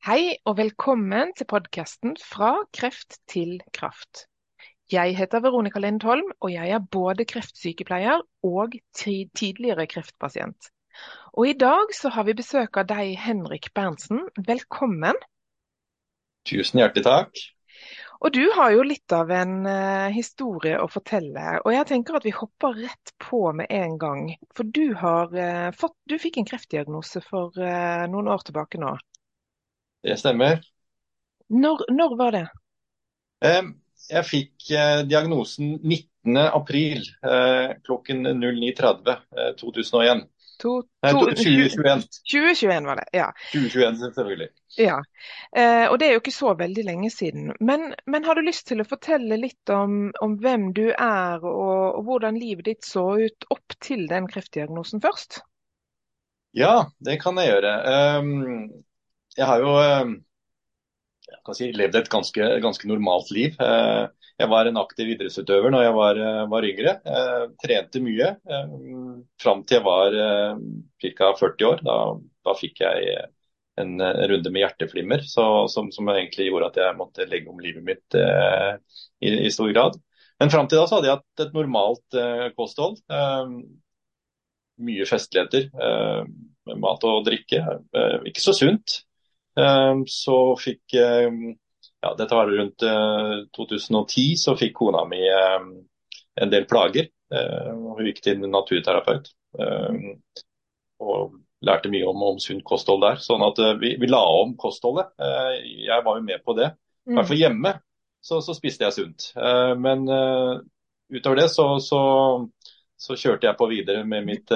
Hei og velkommen til podkasten Fra kreft til kraft. Jeg heter Veronica Lindholm, og jeg er både kreftsykepleier og tidligere kreftpasient. Og I dag så har vi besøk av deg, Henrik Berntsen. Velkommen. Tusen hjertelig takk. Og Du har jo litt av en uh, historie å fortelle, og jeg tenker at vi hopper rett på med en gang. For du, har, uh, fått, du fikk en kreftdiagnose for uh, noen år tilbake nå. Det stemmer. Når, når var det? Jeg fikk diagnosen 19.4 klokken 09.30 2001. To, to, 2021. 2021 var det, ja. 2021, selvfølgelig. Ja, eh, og Det er jo ikke så veldig lenge siden. Men, men har du lyst til å fortelle litt om, om hvem du er, og, og, hvordan livet ditt så ut opp til den kreftdiagnosen først? Ja, det kan jeg gjøre. Um, jeg har jo jeg si, levd et ganske, ganske normalt liv. Uh, jeg var en aktiv idrettsutøver når jeg var, eh, var yngre. Jeg trente mye eh, fram til jeg var eh, ca. 40 år. Da, da fikk jeg en, runde med hjerteflimmer så, som, som, egentlig gjorde at jeg måtte legge om livet mitt eh, i, i, stor grad. Men fram til da så hadde jeg hatt et normalt eh, kosthold. Eh, mye festligheter mat og drikke. ikke så sunt. Så fikk ja, dette var rundt uh, eh, 2010, så fikk kona mi uh, en del plager. Hun gikk til en naturterapeut og lærte mye om, om sunt kosthold der. Sånn at vi, vi, la om kostholdet. jeg var jo med på det. I hvert fall mm. hjemme så, så spiste jeg sunt. men utover det så, så, så, kjørte jeg på videre med mitt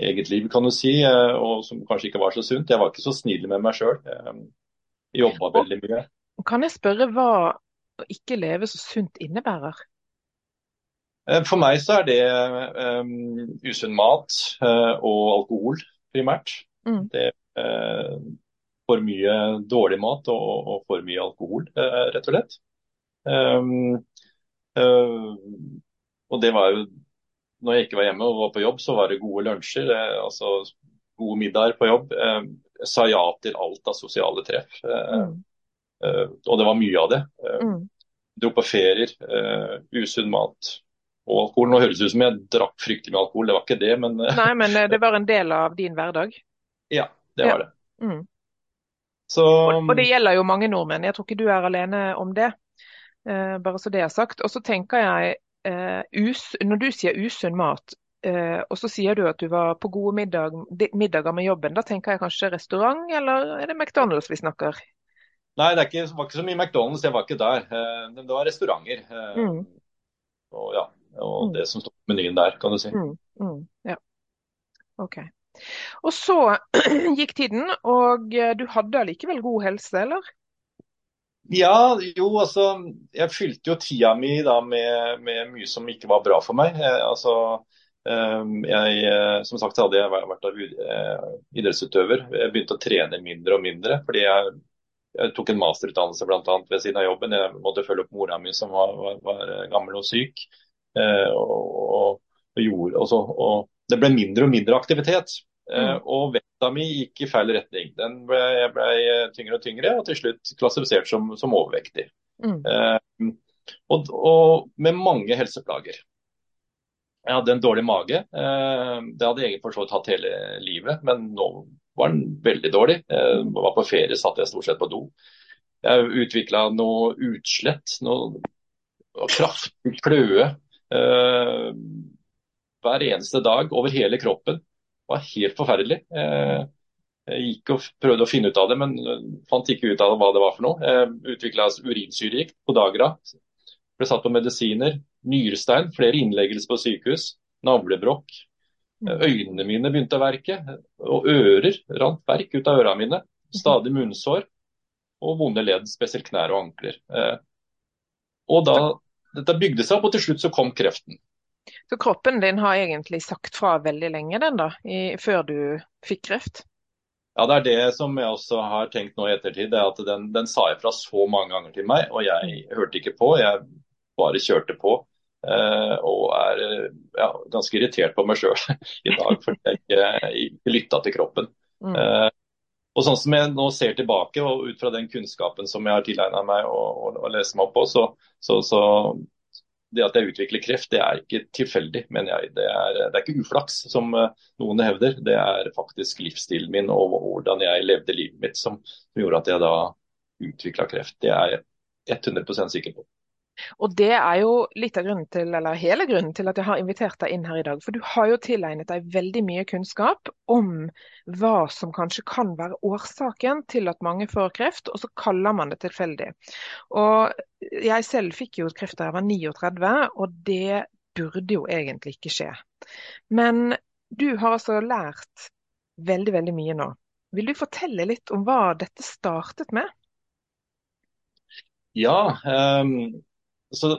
eget liv, kan du si, og som kanskje ikke var så sunt. Jeg var ikke så snill med meg sjøl. Jobba veldig mye. Kan jeg spørre hva å ikke leve så sunt innebærer? Eh, for meg så er det um, usunn mat uh, og alkohol primært. Mm. Det er uh, for mye dårlig mat og, og for mye alkohol, uh, rett og slett. Um, og det var jo Når jeg ikke var hjemme og var på jobb, så var det gode lunsjer. altså gode middager på jobb. Jeg sa ja til alt av sosiale treff. Mm. Eh, og det var mye av det. Eh, mm. Dro på ferier, eh, usunn mat og alkohol. Nå høres det ut som jeg drakk fryktelig med alkohol, det var ikke det, men Nei, men det var en del av din hverdag? Ja, det var det. Mm. Så... Og, og, det gjelder jo mange nordmenn, jeg tror ikke du er alene om det. Eh, bare så det er sagt. Og så tenker jeg, eh, us, når du sier usunn mat, eh, og så sier du at du var på gode middag, middager med jobben, da tenker jeg kanskje restaurant, eller er det McDonald's vi snakker? Nei, det ikke, var ikke så mye McDonald's, jeg var ikke der. Eh, men det var restauranter. Eh, mm. Og, ja, og mm. det som står på menyen der, kan du si. Mm. mm. Ja. OK. Og så gikk tiden, og eh, du hadde allikevel god helse, eller? Ja, jo, altså Jeg fylte jo tida mi da med, med mye som ikke var bra for meg. Jeg, altså jeg, som sagt hadde jeg vært idrettsutøver. Jeg begynte å trene mindre og mindre fordi jeg jeg tok en masterutdannelse blant annet ved siden av jobben. Jeg måtte følge opp mora mi som var, var, var gammel og syk. Og, og, og, gjorde, også, og, det ble mindre og mindre aktivitet. Eh, mm. og vekta mi gikk i feil retning. Den ble, jeg ble tyngre og tyngre, og til slutt klassifisert som, som overvektig. Mm. Eh, og, og, med mange helseplager. Jeg hadde en dårlig mage. Eh, det hadde jeg for så vidt hatt hele livet, men nå var den veldig dårlig. Jeg var på ferie, satt jeg stort sett på do. Jeg utvikla noe utslett, noe kraftig kløe eh, hver eneste dag over hele kroppen. Det var helt forferdelig. Eh, jeg gikk og prøvde å finne ut av det, men fant ikke ut av hva det var for noe. Jeg utvikla urinsyregikt på Dagra. Ble satt på medisiner. Nyrestein, flere innleggelser på sykehus. Navlebrokk. Øynene mine begynte å verke, og ører rant verk ut av ørene mine. Stadig munnsår og vonde ledd, spesielt knær og ankler. Eh, og da, Dette bygde seg opp, og til slutt så kom kreften. Så kroppen din har egentlig sagt fra veldig lenge, den da, i, før du fikk kreft? Ja, det er det som jeg også har tenkt nå i ettertid. det er at Den, den sa ifra så mange ganger til meg, og jeg hørte ikke på. Jeg bare kjørte på. Uh, og er ja, ganske irritert på meg sjøl i dag fordi jeg ikke, lytta til kroppen. Mm. Uh, Og sånn som jeg nå ser tilbake, og ut fra den kunnskapen som jeg har tilegna meg og, og, og lest meg opp på, så, så, så, det at jeg utvikler kreft, det er ikke tilfeldig, mener jeg. Det er, det er ikke uflaks, som eh, noen hevder. Det er faktisk livsstilen min og hvordan jeg levde livet mitt som, gjorde at jeg da utvikla kreft. Det er jeg 100% sikker på. Og det er jo litt av grunnen til, eller hele grunnen til at jeg har invitert deg inn her i dag. For du har jo tilegnet deg veldig mye kunnskap om hva som kanskje kan være årsaken til at mange får kreft, og så kaller man det tilfeldig. Og jeg selv fikk jo kreft da jeg var 39, og det burde jo egentlig ikke skje. Men du har altså lært veldig, veldig mye nå. Vil du fortelle litt om hva dette startet med? Ja, um så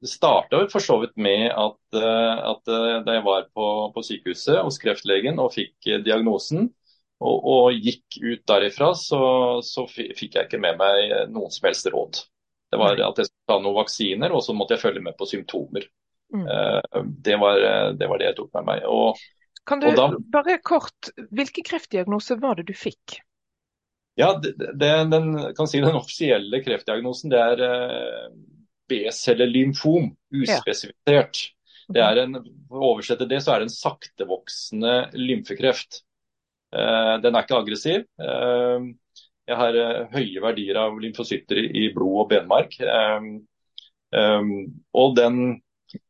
det starta for så vidt med at, eh, at eh, da jeg var på, på, sykehuset hos kreftlegen og fikk eh, diagnosen, og, og gikk ut derifra, så, så, fikk jeg ikke med meg noen som helst råd. Det var at jeg skulle ta noen vaksiner, og så måtte jeg følge med på symptomer. Mm. Det, var, det, var, det jeg tok med meg. Og, kan du da, bare kort, Hvilke kreftdiagnoser var det du fikk? Ja, det, det, den, kan si den offisielle kreftdiagnosen det er B-cellelymfom, uspesifisert. Det er en, for å oversette det, så er det en saktevoksende lymfekreft. Uh, den er ikke aggressiv. Uh, jeg har uh, høye verdier av lymfocytter i, blod og benmark. Og den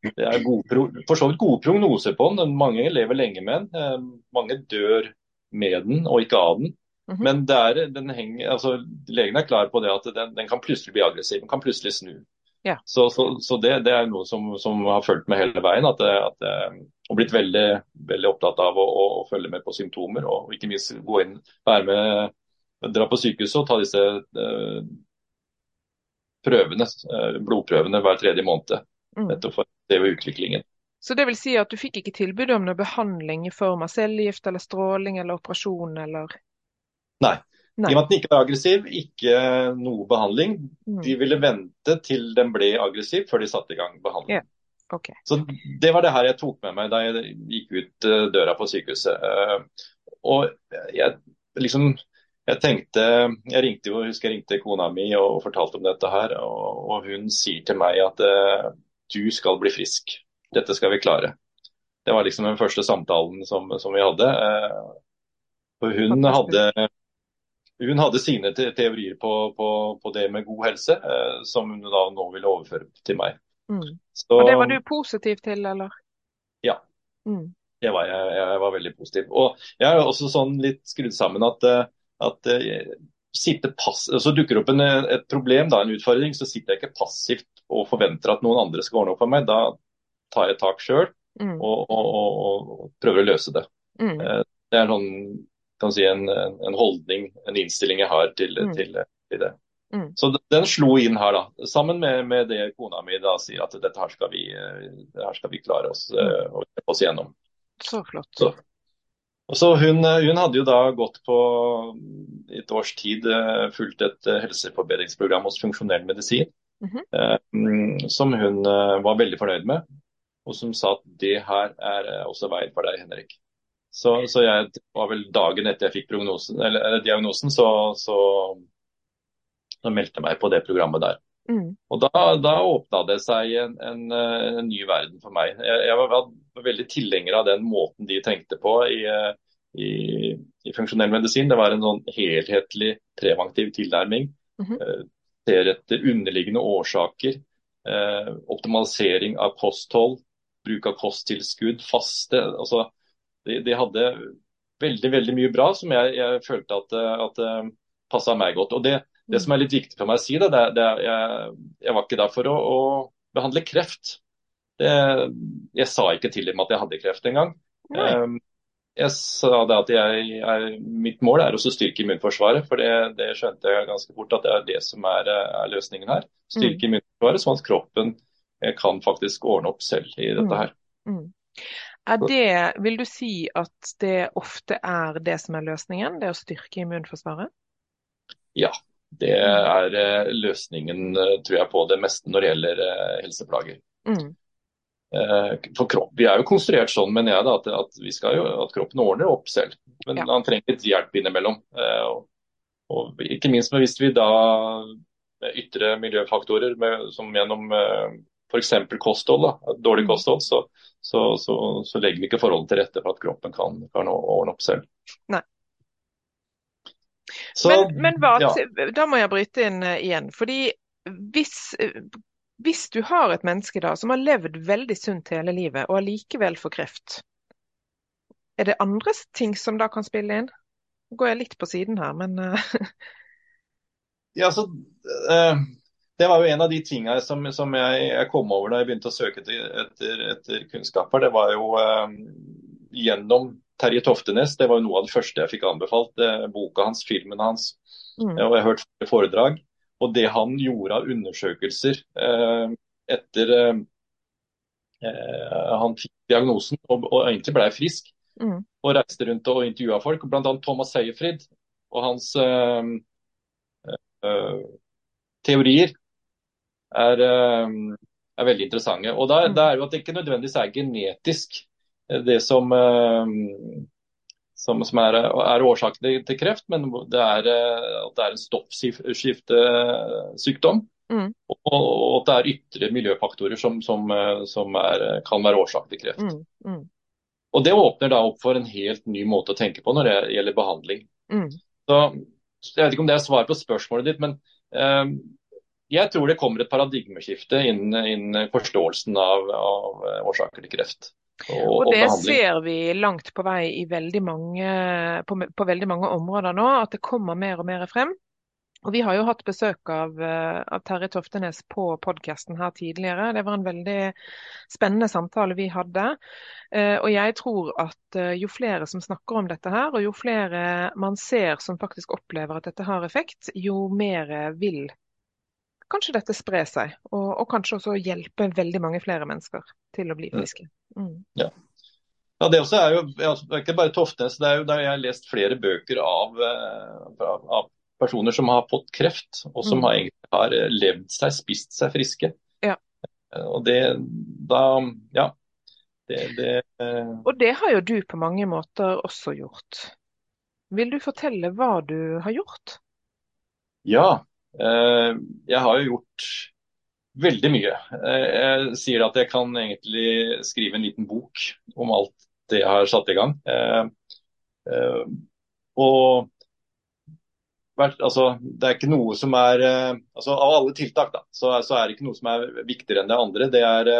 det er gode, for så vidt gode prognoser på den. Mange lever lenge med den. mange dør med den og ikke av den. Mm -hmm. Men der, den henger, altså, legen er klar på det at den, den, kan plutselig bli aggressiv. Den kan plutselig snu. Ja. Så, så, så det, det, er noe som, som, har fulgt med hele veien. At, at, eh, og blitt veldig, veldig opptatt av å, å, å, følge med på symptomer. Og ikke minst gå inn, være med, dra på sykehuset og ta disse uh, prøvene, uh, blodprøvene hver tredje måned. Mm. Nettopp for å se utviklingen. Så det vil si at du fikk ikke tilbud om noe behandling i form av cellegift eller stråling eller operasjon eller Nei. Nei. I og med at den ikke var aggressiv, ikke noe behandling. Mm. De ville vente til den ble aggressiv før de satte i gang behandling. Yeah. Okay. Så Det var det her jeg tok med meg da jeg gikk ut uh, døra på sykehuset. Uh, og jeg liksom jeg tenkte, jeg ringte jo, husker jeg ringte kona mi og fortalte om dette her. Og, og hun sier til meg at uh, du skal bli frisk. Dette skal vi klare. Det var liksom den første samtalen som, som vi hadde. For hun hadde hun hadde sine teorier på, på, på, det med god helse, eh, som hun da nå ville overføre til meg. Mm. Så, og Det var du positiv til, eller? Ja, mm. det var jeg, jeg, var veldig positiv. Og jeg er også sånn litt skrudd sammen at, eh, at eh, pass, så dukker opp en, et problem, da, en utfordring, så sitter jeg ikke passivt og forventer at noen andre skal ordne opp for meg. Da tar jeg tak sjøl mm. og, og, og, og, prøver å løse det. Mm. Det er sånn kan si, en, en, holdning, en innstilling jeg har til, mm. til, til det. Mm. Så den slo inn her, da. Sammen med, med, det kona mi da sier at dette her skal vi, her skal vi klare oss, mm. uh, oss gjennom. Så flott. Så. Så hun, hun, hadde jo da gått på et års tid uh, fulgt et helseforbedringsprogram hos funksjonell medisin, mm -hmm. som hun var veldig fornøyd med. Og som sa at det her er også veien for deg, Henrik. Så, så, jeg var vel dagen etter jeg fikk prognosen, eller, eller diagnosen, så, så, så, meldte jeg meg på det programmet der. Mm. Og da, da åpna det seg en, en, en, ny verden for meg. Jeg, jeg var, var, veldig tilhenger av den måten de tenkte på i, i, i funksjonell medisin. Det var en sånn helhetlig preventiv tilnærming. Mm -hmm. Ser etter underliggende årsaker. Eh, optimalisering av kosthold, bruk av kosttilskudd, faste. altså de, de, hadde veldig veldig mye bra som jeg, jeg følte at, at eh, passa meg godt. Og det, det, som er litt viktig for meg å si, det, det, jeg, jeg, var ikke der for å, å behandle kreft. Det, jeg sa ikke til dem at jeg hadde kreft engang. Um, jeg sa det at jeg, mitt mål er å styrke immunforsvaret. For det, det, skjønte jeg ganske fort at det er det som er, er løsningen her. Styrke mm. immunforsvaret sånn at kroppen kan faktisk ordne opp selv i dette mm. her. Mm. Er det, vil du si at det ofte er det som er løsningen, det å styrke immunforsvaret? Ja, det er eh, løsningen eh, tror jeg på det meste når det gjelder eh, helseplager. Mm. Kropp, Vi er jo konstruert sånn, mener jeg, da, at, jo, at kroppen ordner opp selv. Men ja. han trenger litt hjelp innimellom. Og, og ikke minst hvis vi da med ytre miljøfaktorer med, som gjennom f.eks. kosthold, da, dårlig kosthold, så, så, så, så, legger vi ikke forholdene til rette for at kroppen kan, kan ordne opp selv. Nei. men, men hva, ja. da må jeg bryte inn uh, igjen. fordi hvis, uh, hvis, du har et menneske da som har levd veldig sunt hele livet og allikevel får kreft, er det andre ting som da kan spille inn? Nå går jeg litt på siden her, men Ja, Ja, altså, det var jo en av de tingene som, som jeg, jeg, kom over da jeg begynte å søke etter, etter kunnskaper. Det var jo eh, gjennom Terje Toftenes. Det var jo noe av det første jeg fikk anbefalt. Eh, boka hans, filmen hans. Mm. Og jeg har hørt foredrag. Og det han gjorde av undersøkelser eh, etter eh, eh, han fikk diagnosen og, og egentlig ble frisk. Mm. Og reiste rundt og intervjua folk, bl.a. Thomas Seyerfried og hans eh, teorier er, eh, er veldig interessante. Og da, mm. da, er jo at det ikke nødvendigvis er genetisk eh, det som, eh, som, som er, er, årsaken til kreft, men det er, at det er en stoffskiftesykdom. Mm. Og, og, at det er ytre miljøfaktorer som, som, som er, kan være årsak til kreft. Mm. Mm. Og Det åpner da opp for en helt ny måte å tenke på når det gjelder behandling. Mm. Så Jeg vet ikke om det er svar på spørsmålet ditt, men um, jeg tror det kommer et paradigmeskifte innen, innen forståelsen av, av, årsaker til kreft. Og, og det og ser vi langt på vei i veldig mange, på, på, veldig mange områder nå, at det kommer mer og mer frem. Og Vi har jo hatt besøk av, av Terje Toftenes på podkasten her tidligere. Det var en veldig spennende samtale vi hadde. Eh, og jeg tror at eh, jo flere som snakker om dette her, og jo flere man ser som faktisk opplever at dette har effekt, jo mer vil kanskje dette spre seg, og, og, kanskje også hjelpe veldig mange flere mennesker til å bli mm. friske. Mm. Ja. ja. det også er jo altså, det er ikke bare Toftes, det er jo der jeg har lest flere bøker av, eh, av, av personer som har fått kreft, og som mm. har, har, eh, levd seg, spist seg friske. Ja. Eh, og det da Ja. Det, det, og det har jo du på mange måter også gjort. Vil du fortelle hva du har gjort? Ja, Eh, jeg har jo gjort veldig mye. Eh, jeg sier at jeg kan egentlig skrive en liten bok om alt det jeg har satt i gang. Eh, og altså, det er ikke noe som er altså Av alle tiltak da, så, så, er det ikke noe som er viktigere enn det andre. Det er,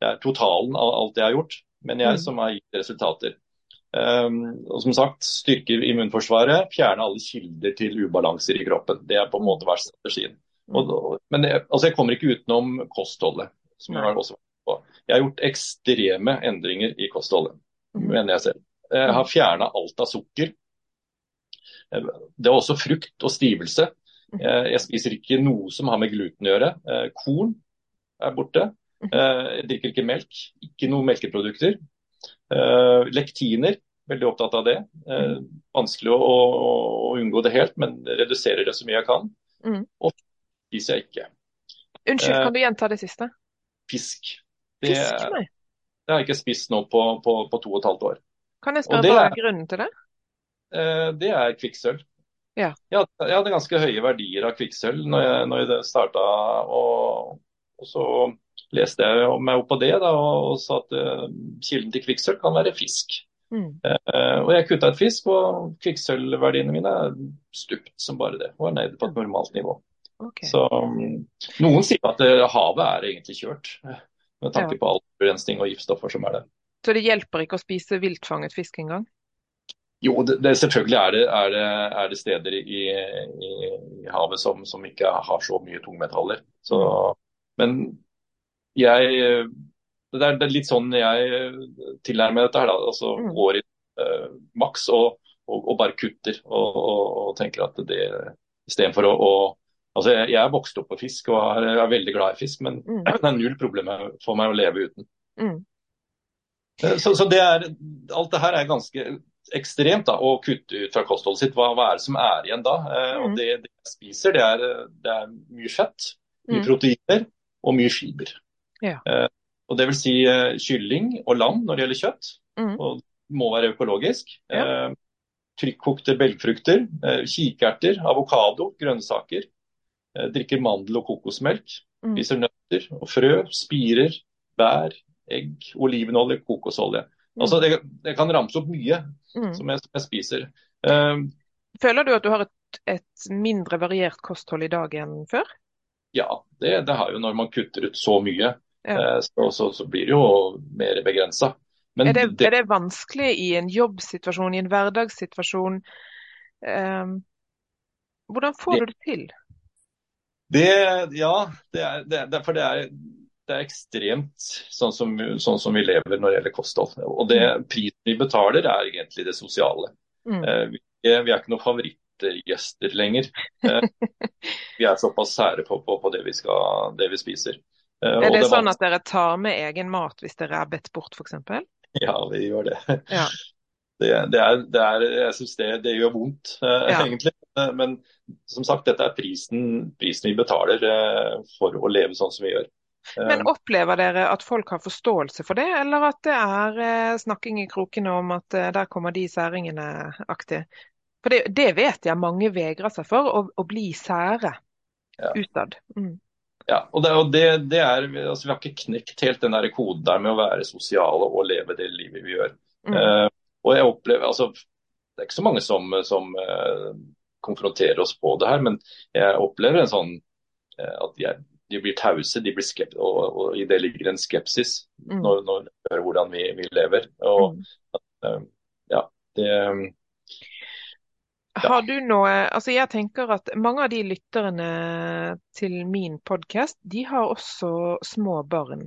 det er totalen av alt jeg har gjort, men jeg mm. som har gitt resultater. Um, og som sagt, Styrke immunforsvaret, fjerne alle kilder til ubalanser i kroppen. Det er på en måte vært strategien. Og, mm. men jeg, altså jeg kommer ikke utenom kostholdet. som Jeg har også vært på. Jeg har gjort ekstreme endringer i kostholdet, mm. mener jeg selv. Jeg har fjerna alt av sukker. Det er også frukt og stivelse. Mm. Jeg spiser ikke noe som har med gluten å gjøre. Eh, korn er borte. Eh, jeg drikker ikke melk. Ikke noe melkeprodukter. Eh, lektiner veldig opptatt av det. Eh, vanskelig å, å, å, unngå det helt, men reduserer det så mye jeg kan. Mm. Og spiser jeg ikke. Unnskyld, kan du gjenta det siste? Fisk. Det, fisk, nei. det har jeg ikke spist nå på, på, på, to og et halvt år. Kan jeg spørre hva er grunnen til det? Eh, det er kvikksølv. Ja. Jeg, hadde, jeg hadde ganske høye verdier av kvikksølv når jeg, når jeg starta. Og, og, så leste jeg meg opp på det da, og sa at uh, kilden til kvikksølv kan være fisk. Mm. Uh, og jeg kutta et fisk, og kvikksølvverdiene mine er stupt som bare det. Og er nede på et normalt nivå. Okay. Så um, noen sier at uh, havet er egentlig kjørt, med tanke ja. på all forurensning og giftstoffer som er der. Så det hjelper ikke å spise viltfanget fisk engang? Jo, det, det, selvfølgelig er det, er, det, er det, steder i, i, i havet som, som, ikke har så mye tungmetaller. Så, mm. men jeg det er, det er, litt sånn jeg tilnærmer dette her. da, altså mm. Går i eh, maks og, og, og, bare kutter. Og, og, tenker at det istedenfor å, å altså jeg, jeg, er vokst opp på fisk og er, er veldig glad i fisk, men mm. det er null problem for meg å leve uten. Mm. Eh, så, så det er, alt det her er ganske ekstremt da, å kutte ut fra kostholdet sitt. Hva, hva er det som er igjen da? Eh, og mm. det, det, jeg spiser, det er, det er mye fett, mye mm. proteiner og mye fiber. Ja. Eh, Og det vil si kylling og lam når det gjelder kjøtt. Mm. Og må være økologisk. Ja. Trykkokte belgfrukter, kikerter, avokado, grønnsaker. Drikker mandel og kokosmelk. Mm. Spiser nøtter og frø, spirer, bær, egg, olivenolje, kokosolje. Mm. Altså det, det, kan ramse opp mye mm. som, jeg, som, jeg, spiser. Um, Føler du at du har et, et, mindre variert kosthold i dag enn før? Ja, det, det har jo når man kutter ut så mye. Ja. Eh, så, så, så, blir det jo mer begrensa. Er, er, det vanskelig i en jobbsituasjon, i en hverdagssituasjon? Um, hvordan får du det til? Det, ja, det er, det, for det er, det er ekstremt sånn som, sånn som, vi lever når det gjelder kosthold. Og det mm. prisen vi betaler er egentlig det sosiale. Mm. Eh, vi, vi, er ikke noen favorittgjester lenger. Eh, vi er såpass sære på, på, på det, vi skal, det, vi spiser. Eh, er det, det sånn at dere tar med egen mat hvis dere er bedt bort f.eks.? Ja, vi gjør det. Ja. Det, det, er, det er, jeg synes det, det, gjør vondt, eh, ja. egentlig. Men som sagt, dette er prisen, prisen vi betaler eh, for å leve sånn som vi gjør. Men eh, opplever dere at folk har forståelse for det, eller at det er eh, snakking i krokene om at der kommer de særingene-aktig? For det, det, vet jeg mange vegrer seg for, å, å bli sære ja. utad. Mm. Ja, og, det, og det, det, er, altså Vi har ikke knekt helt den der koden der med å være sosiale og leve det livet vi gjør. Mm. Uh, og jeg opplever, altså, Det er ikke så mange som, som uh, konfronterer oss på det her, men jeg opplever en sånn uh, at jeg de blir tause, de blir og, og, i det ligger en skepsis mm. når, når de hører hvordan vi, vi lever. Og, mm. ja, det ja. Har du noe Altså jeg tenker at mange av de lytterne til min podkast, de har også små barn.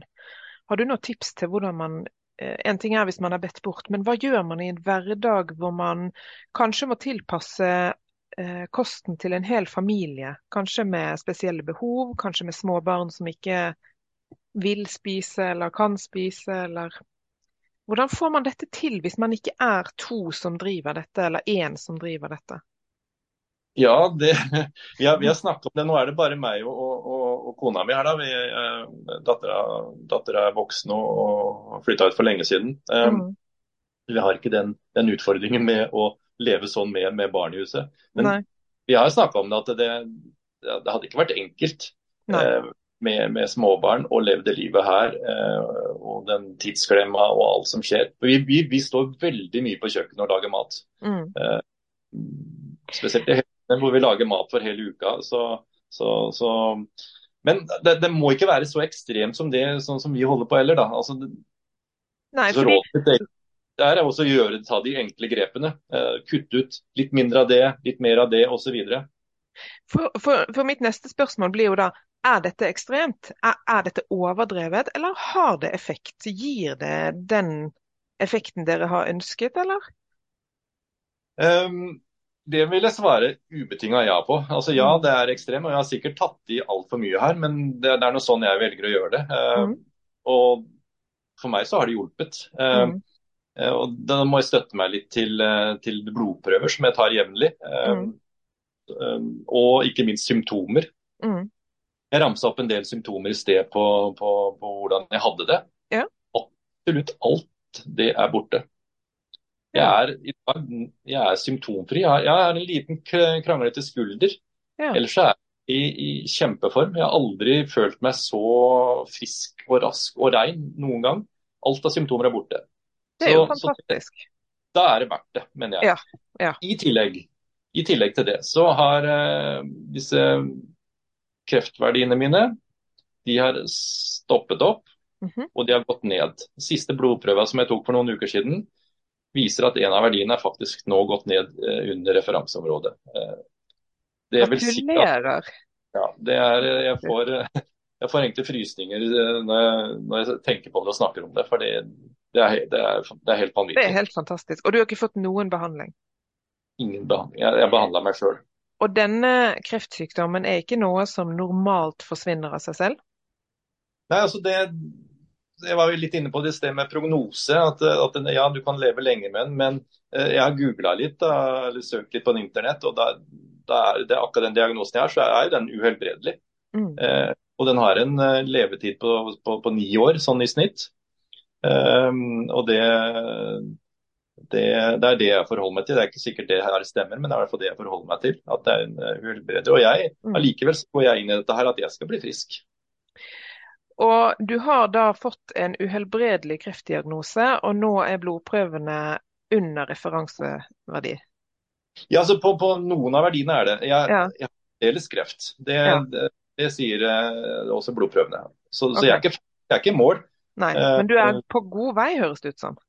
Har du noen tips til hvordan man eh, en ting er hvis man er bedt bort, men hva gjør man i en hverdag hvor man kanskje må tilpasse eh, kosten til en hel familie. Kanskje med spesielle behov, kanskje med små barn som ikke vil spise eller kan spise, eller Hvordan får man dette til hvis man ikke er to som driver dette, eller én som driver dette? Ja, det, vi har, vi har snakket om det. Nå er det bare meg og, og, og kona mi her. da. Eh, Dattera er voksen og, og flytta ut for lenge siden. Um, mm. Vi har ikke den, den, utfordringen med å leve sånn med, med barn i huset. Men Nei. vi har snakka om det at det, det, hadde ikke vært enkelt eh, med, med, småbarn å leve det livet her. Eh, og den tidsklemma og alt som skjer. Vi, vi, vi, står veldig mye på kjøkkenet og lager mat. Mm. Eh, spesielt i helgene hvor vi lager mat for hele uka. Så, så, så men det, det, må ikke være så ekstremt som det sånn som vi holder på heller. da. Altså, Nei, fordi det er også å gjøre, ta de enkle grepene. Uh, kutte ut litt mindre av det, litt mer av det osv. For, for, for mitt neste spørsmål blir jo da, er dette ekstremt? Er, er, dette overdrevet, eller har det effekt? Gir det den effekten dere har ønsket, eller? Um, det vil jeg svare ubetinga ja på. Altså Ja, mm. det er ekstremt, og jeg har sikkert tatt i altfor mye her, men det, det, er noe sånn jeg velger å gjøre det. Uh, mm. Og for meg så har det hjulpet. Uh, mm. Eh, og da må jeg støtte meg litt til, eh, til blodprøver som jeg tar jevnlig. Eh, mm. Og ikke minst symptomer. Mm. Jeg ramsa opp en del symptomer i sted på, på, på hvordan jeg hadde det. Ja. Absolutt alt det er borte. Jeg er, jeg er symptomfri. Jeg har en liten kranglete skulder. Ja. Ellers er jeg i, i, kjempeform. Jeg har aldri følt meg så frisk og rask og rein noen gang. Alt av symptomer er borte. Det er jo så, fantastisk. Så da er det verdt det, mener jeg. Ja, ja. I, tillegg, I, tillegg, til det så har uh, disse kreftverdiene mine de har stoppet opp mm -hmm. og de har gått ned. Siste blodprøva som jeg tok for noen uker siden, viser at en av verdiene er faktisk nå gått ned uh, under referanseområdet. Uh, det vil si at, ja, det er, jeg får, jeg får egentlig frysninger når jeg, når jeg, tenker på det og snakker om det. for det, det er, det, er, det er, helt vanvittig. Det er helt fantastisk. Og du har ikke fått noen behandling? Ingen behandling. Jeg, jeg behandla meg sjøl. Og denne kreftsykdommen er ikke noe som normalt forsvinner av seg selv? Nei, altså det jeg var jo litt inne på det i sted med prognose. At, at, ja, du kan leve lenge med den. Men eh, jeg har googla litt, da, eller søkt litt på en internett, og da, da er det akkurat den diagnosen jeg har, så er jo den uhelbredelig. Mm. Eh, Og den har en levetid på, på, på ni år, sånn i snitt. Eh, og det, det, det, er det jeg forholder meg til. Det er ikke sikkert det her stemmer, men det er i hvert fall det jeg forholder meg til. At det er en uhelbredelig. Og jeg, mm. allikevel går jeg inn i dette her at jeg skal bli frisk. Og Du har da fått en uhelbredelig kreftdiagnose, og nå er blodprøvene under referanseverdi? Ja, altså på, på, noen av verdiene er det. Jeg, ja. jeg har fremdeles kreft. Det, ja. det, det sier eh, også blodprøvene. Så, okay. så jeg, er ikke, jeg, er ikke, i mål. Nei, uh, Men du er på god vei, høres det ut som?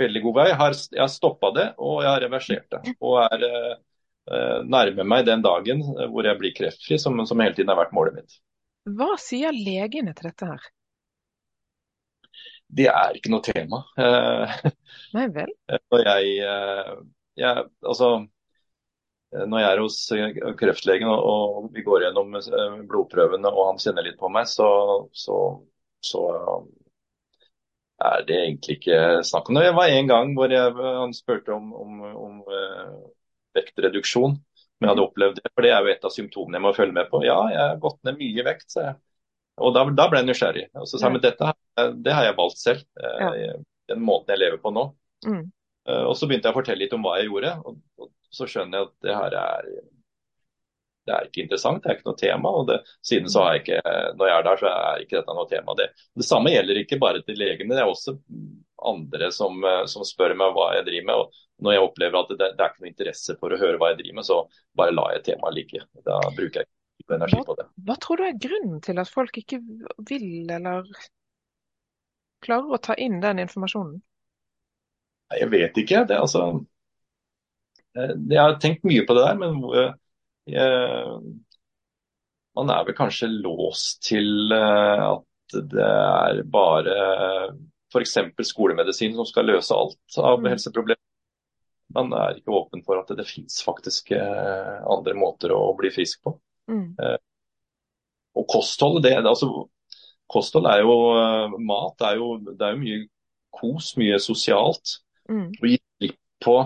Veldig god vei. Jeg har, jeg har stoppa det, og jeg har reversert det. Og er eh, nærmer meg den dagen hvor jeg blir kreftfri, som, som hele tiden har vært målet mitt. Hva sier legene til dette her? Det er ikke noe tema. Nei vel? Når jeg, jeg altså, når jeg er hos eh, kreftlegen og, vi går gjennom eh, blodprøvene og han kjenner litt på meg, så, så, så er det egentlig ikke snakk om det. Det var en gang hvor jeg, han spurte om, om, om vektreduksjon. Men jeg hadde opplevd det, for det er jo et av symptomene jeg må følge med på. Ja, jeg har gått ned mye vekt, sa jeg. Og da, da, ble jeg nysgjerrig. Og så sa jeg, men dette det har jeg valgt selv. Ja. Den måten jeg lever på nå. Mm. Uh, og så begynte jeg å fortelle litt om hva jeg gjorde. Og, og så skjønner jeg at det her er det er ikke interessant, det er ikke noe tema. og det, Siden så har jeg ikke, når jeg er der, så er ikke dette noe tema. Det, det samme gjelder ikke bare til legene, det er også andre som, som, spør meg hva jeg driver med. og Når jeg opplever at det, det, er ikke noe interesse for å høre hva jeg driver med, så bare lar jeg temaet ligge. Da bruker jeg ikke energi på det. Hva, hva tror du er grunnen til at folk ikke vil eller klarer å ta inn den informasjonen? Jeg vet ikke. det altså Eh, jeg har tenkt mye på det der, men jeg, eh, man er vel kanskje låst til eh, at det er bare f.eks. skolemedisin som skal løse alt av mm. helseproblemer. Man er ikke åpen for at det, det finnes faktisk andre måter å bli frisk på. Mm. Og kosthold, det, altså, kosthold er jo mat. Er jo, det er jo mye kos, mye sosialt. Mm. Å gi slipp på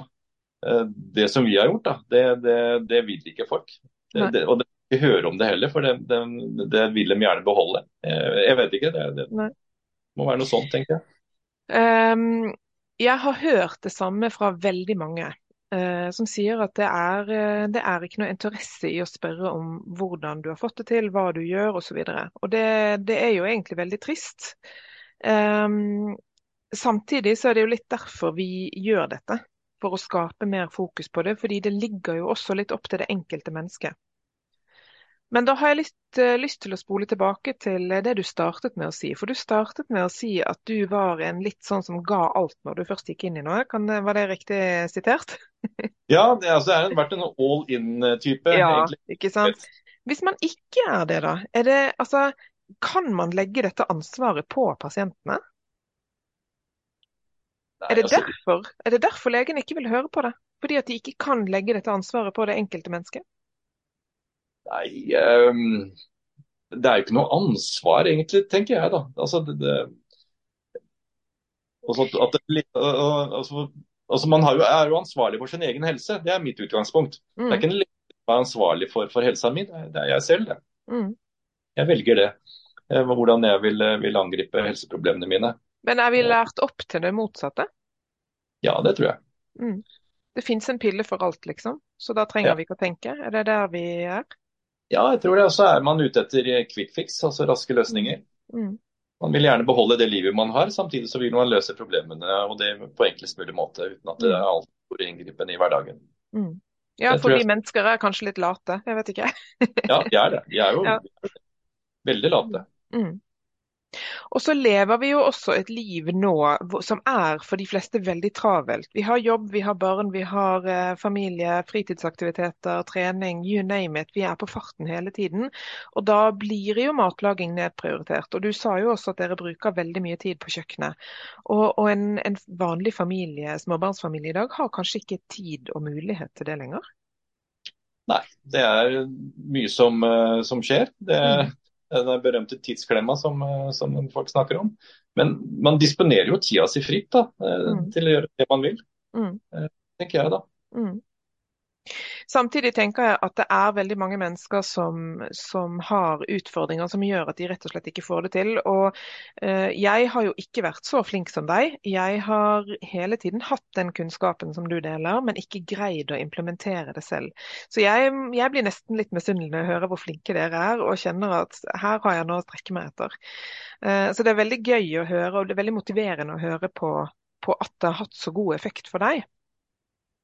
Eh, det som vi har gjort, da, det, det, det vil ikke folk. Det, og det vil ikke høre om det heller, for det, vil de gjerne beholde. Eh, jeg vet ikke. Det, må være noe sånt, tenker jeg. Um, jeg har hørt det samme fra veldig mange. Uh, som sier at det er, det er, ikke noe interesse i å spørre om hvordan du har fått det til, hva du gjør osv. Og, og det, det er jo egentlig veldig trist. Um, samtidig så er det jo litt derfor vi gjør dette for å skape mer fokus på det, fordi det ligger jo også litt opp til det enkelte mennesket. Men da har jeg litt uh, lyst til å spole tilbake til det du startet med å si. For du startet med å si at du var en litt sånn som ga alt når du først gikk inn i noe. Kan, var det riktig sitert? ja, det, altså, det har vært en all in-type. Ja, egentlig. ikke sant. Hvis man ikke er det, da? Er det, altså, kan man legge dette ansvaret på pasientene? Nei, er, det altså, derfor, er det derfor legen ikke vil høre på det? Fordi at de ikke kan legge dette ansvaret på det enkelte mennesket? Nei, um, det er jo ikke noe ansvar egentlig, tenker jeg da. Altså, det, det, at det, altså, altså, Man jo, er jo ansvarlig for sin egen helse, det er mitt utgangspunkt. Mm. Det er mm. ikke en lege som er ansvarlig for, for helsa mi, det er jeg selv. det. Mm. Jeg velger det. Eh, hvordan jeg vil, vil angripe helseproblemene mine. Men er vi lært opp til det motsatte? Ja, det tror jeg. Mm. Det fins en pille for alt, liksom. Så da trenger ja. vi ikke å tenke. Er det der vi er? Ja, jeg tror det. Og så er man ute etter quick fix, altså raske løsninger. Mm. Man vil gjerne beholde det livet man har, samtidig så vil man løse problemene og det på enklest mulig måte, uten at det er mm. altfor inngripende i hverdagen. Mm. Ja, for vi mennesker er kanskje litt late, jeg vet ikke. ja, de er det. De er jo ja. veldig late. Mm. Og så lever vi jo også et liv nå som er for de fleste veldig travelt. Vi har jobb, vi har barn, vi har eh, familie, fritidsaktiviteter, trening, you name it. Vi er på farten hele tiden. Og da blir jo matlaging nedprioritert. Og du sa jo også at dere bruker veldig mye tid på kjøkkenet. Og, og en, en, vanlig familie, småbarnsfamilie i dag har kanskje ikke tid og mulighet til det lenger? Nei, det er mye som, uh, som skjer. Det, mm. Den berømte tidsklemma som, eh, som, folk snakker om. Men man disponerer jo tida si fritt da, eh, mm. til å gjøre det man vil. Mm. Eh, tenker jeg da. Mm. Samtidig tenker jeg at det er veldig mange mennesker som, som, har utfordringer som gjør at de rett og slett ikke får det til. Og eh, jeg har jo ikke vært så flink som deg. Jeg har hele tiden hatt den kunnskapen som du deler, men ikke greid å implementere det selv. Så jeg, jeg blir nesten litt misunnelig når jeg hører hvor flinke dere er, og kjenner at her har jeg noe å strekke meg etter. Eh, så det er veldig gøy å høre, og det er veldig motiverende å høre på, på at det har hatt så god effekt for deg.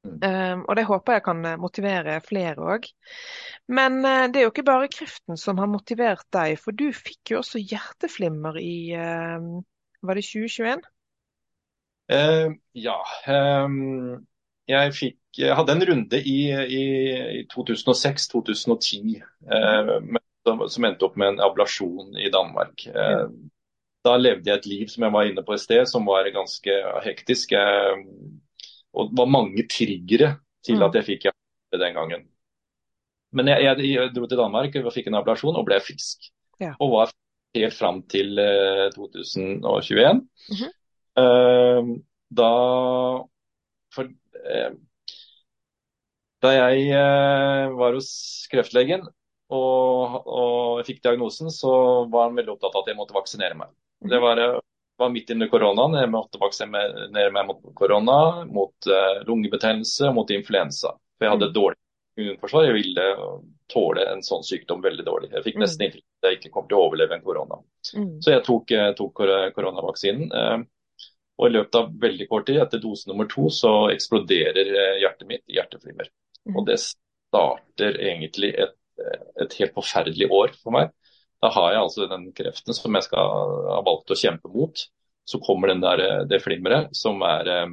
Um, og det håper jeg kan eh, motivere flere òg. Men uh, det er jo ikke bare kreften som har motivert deg, for du fikk jo også hjerteflimmer i uh, Var det 2021? Uh, ja. Um, jeg, fikk, jeg hadde en runde i, i, i 2006-2010 som, som, endte opp med en ablasjon i Danmark. Da levde jeg et liv som jeg var inne på i sted, som var ganske hektisk. Jeg og det var mange triggere til at mm. jeg fikk hjerte den gangen. Men jeg, jeg, jeg, dro til Danmark og fikk en ablasjon og ble frisk. Ja. Og var helt fram til uh, 2021. Mm -hmm. uh, da for, uh, da jeg eh, var hos kreftlegen og, og fikk diagnosen, så var han veldig opptatt av at jeg måtte vaksinere meg. Det var eh, var midt under koronaen. Jeg måtte vaksinere meg mot korona, mot uh, lungebetennelse og mot influensa. For jeg hadde et mm. dårlig immunforsvar. Jeg ville tåle en sånn sykdom veldig dårlig. Jeg fikk mm. nesten inntrykk av at jeg ikke kom til å overleve en korona. Mm. Så jeg tok, eh, tok koronavaksinen. Uh, og i løpet av veldig kort tid, etter dose nummer to, så eksploderer hjertet mitt i hjerteflimmer. Mm. Og det starter egentlig et, et helt forferdelig år for meg. Da har jeg altså den kreften som jeg skal ha valgt å kjempe mot. Så kommer den der, det flimmeret som er eh,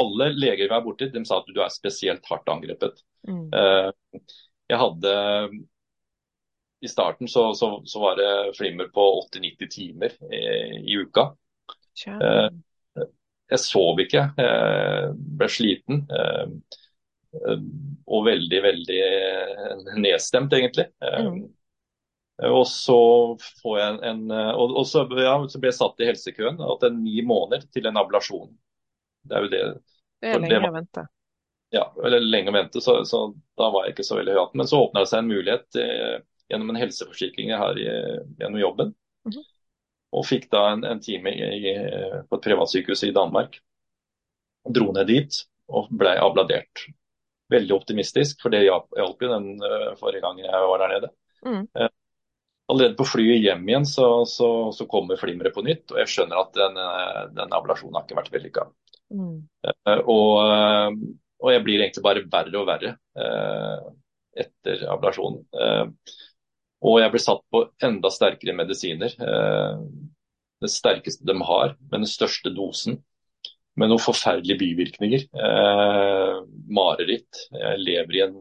Alle leger vi er borti, de sa at du er spesielt hardt angrepet. Mm. Eh, jeg hadde I starten så, så, så var det flimmer på 80-90 timer i, i uka. Eh, jeg sov ikke, jeg ble sliten. Og veldig, veldig nedstemt, egentlig. Mm. Og så får jeg en, og, og så, ja, så, ble jeg satt i helsekøen og hatt ni måneder til en ablasjon. Det er jo det. Det er lenge å vente. Ja, eller lenge å vente, så, så, da var jeg ikke så veldig høyt. Men så åpna det seg en mulighet eh, gjennom en helseforsikring her i, gjennom jobben. Mm -hmm. Og fikk da en, en time i, på et privatsykehus i Danmark. Dro ned dit og ble abladert. Veldig optimistisk, for det hjalp jo den uh, forrige gangen jeg var der nede. Mm. Allerede på flyet hjem igjen så, så, så kommer flimmeret på nytt, og jeg skjønner at den, eh, den ablasjonen har ikke vært vellykka. Mm. Uh, og, uh, og, jeg blir egentlig bare verre og verre etter ablasjonen. og jeg blir satt på enda sterkere medisiner. det sterkeste de har, med den største dosen. Med noen forferdelige bivirkninger. mareritt. Jeg lever i en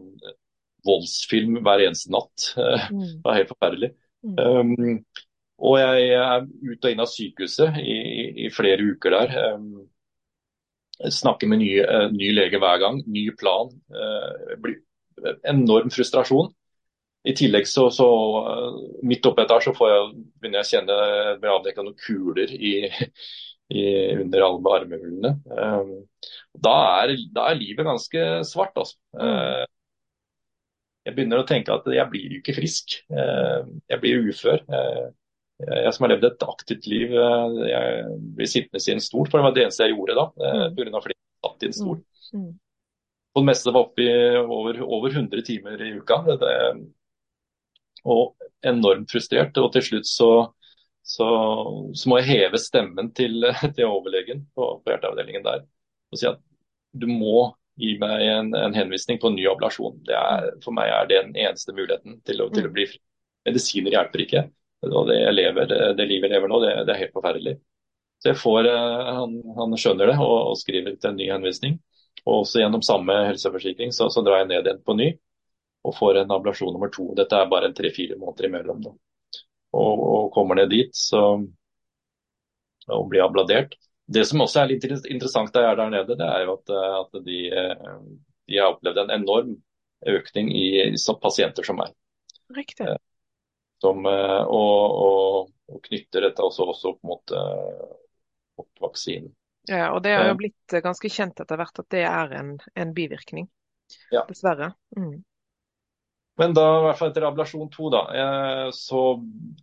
voldsfilm hver eneste natt. Mm. det er helt forferdelig. Um, og jeg er ut og inn av sykehuset i, i flere uker der. Um, snakker med ny, uh, ny, lege hver gang, ny plan. Uh, blir enorm frustrasjon. I tillegg så, så uh, midt oppi dette så får jeg, begynner jeg å kjenne blir avdekka noen kuler i, i, under armhulene. Um, da, er, da, er, livet ganske svart, altså. Jeg begynner å tenke at jeg blir jo ikke frisk. Eh, jeg blir ufør. Eh, jeg som har levd et aktivt liv, eh, jeg blir sittende i en stol, for det var det eneste jeg gjorde da. Pga. flere satt i en stol. Mm. mm. På det meste var oppe i over, over 100 timer i uka. Det, og enormt frustrert. Og til slutt så, så, så må jeg heve stemmen til, til overlegen på, på hjerteavdelingen der og si at du må gi meg en, en, henvisning på en ny ablasjon. Er, for meg er det den eneste muligheten til å, til å mm. bli fri. Medisiner hjelper ikke. Og det, lever, det, livet jeg lever nå, det, det, er helt forferdelig. Så jeg får, eh, han, han skjønner det og, og, skriver til en ny henvisning. Og også gjennom samme helseforsikring så, så drar jeg ned igjen på ny og får en ablasjon nummer to. Dette er bare tre-fire måneder imellom. Da. Og, og kommer ned dit så, og blir abladert. Det som også er litt interessant da jeg er der nede, det er jo at, eh, at de, eh, de, har opplevd en enorm økning i, pasienter som meg. Riktig. Eh, som, og, og, og, knytter dette også, også opp mot, mot, vaksinen. Ja, og Det har jo blitt ganske kjent etter hvert at det er en, en bivirkning. Ja. Dessverre. Mm. Men da, i hvert fall etter ablasjon to, da, så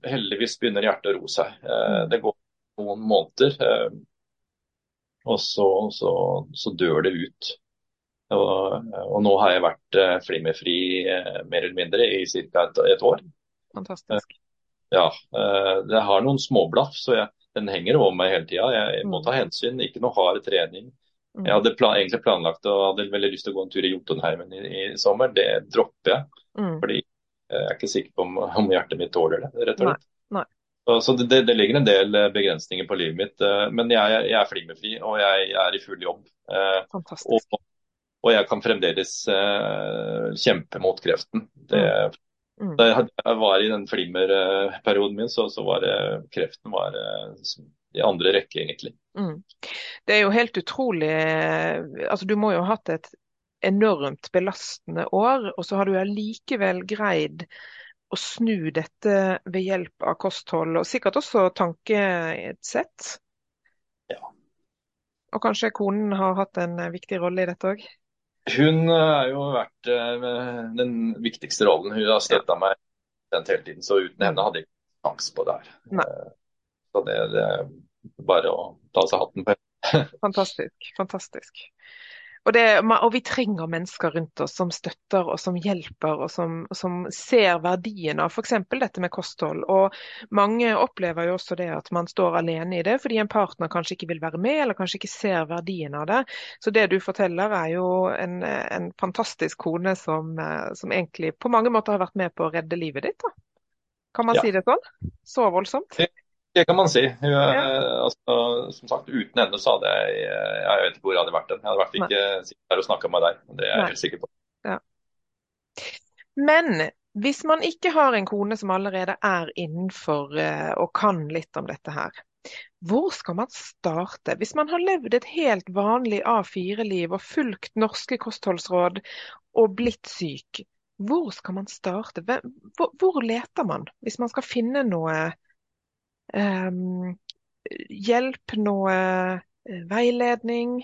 heldigvis begynner hjertet å roe seg. Mm. Det går noen måneder, og så, så, så dør det ut. Og, og, nå har jeg vært flimmerfri mer eller mindre i ca. Et, et, år. Fantastisk. Ja. Det har noen småblaff, så jeg, den henger over meg hele tida. Jeg må mm. ta hensyn. Ikke noe hard trening. Mm. Jeg hadde plan, egentlig planlagt og hadde veldig lyst til å gå en tur i Jotunheimen i, i sommer. Det dropper jeg. Mm. Fordi jeg er ikke sikker på om, om hjertet mitt tåler det, rett og slett. Så, det, det, ligger en del eh, begrensninger på livet mitt. Eh, men jeg, jeg er flimmerfri, og jeg, jeg, er i full jobb. Eh, Fantastisk. Og, og jeg kan fremdeles kjempe mot kreften. Det, mm. Da jeg var i den flimmerperioden min, så, så var det, kreften var i andre rekke, egentlig. Mm. Det er jo helt utrolig altså Du må jo ha hatt et enormt belastende år, og så har du allikevel greid å snu dette ved hjelp av kosthold, og sikkert også tankesett. Ja. Og kanskje konen har hatt en viktig rolle i dette òg? Hun har jo vært uh, den viktigste rollen. Hun har støtta ja. meg den hele tiden, så uten henne hadde jeg ikke sjanse på det her. Nei. så det, det bare å ta seg hatten på. fantastisk. Fantastisk. Og, det, og, vi trenger mennesker rundt oss som støtter og som hjelper og som, som ser verdien av f.eks. dette med kosthold. Og mange opplever jo også det at man står alene i det fordi en partner kanskje ikke vil være med eller kanskje ikke ser verdien av det. Så det du forteller er jo en, en fantastisk kone som, som, egentlig på mange måter har vært med på å redde livet ditt. da. Kan man ja. si det sånn? Så voldsomt? Det kan man si. Hun, ja. altså, som sagt, Uten henne så hadde jeg Jeg vet ikke hvor jeg hadde vært. Jeg hadde i hvert fall ikke sittet her og snakka med deg. Det er jeg Nei. helt sikker på. Ja. Men hvis man ikke har en kone som allerede er innenfor uh, og kan litt om dette her, hvor skal man starte? Hvis man har levd et helt vanlig A4-liv og fulgt norske kostholdsråd og blitt syk, hvor skal man starte? Hvor, leter man hvis man skal finne noe hjelp, noe eh, veiledning?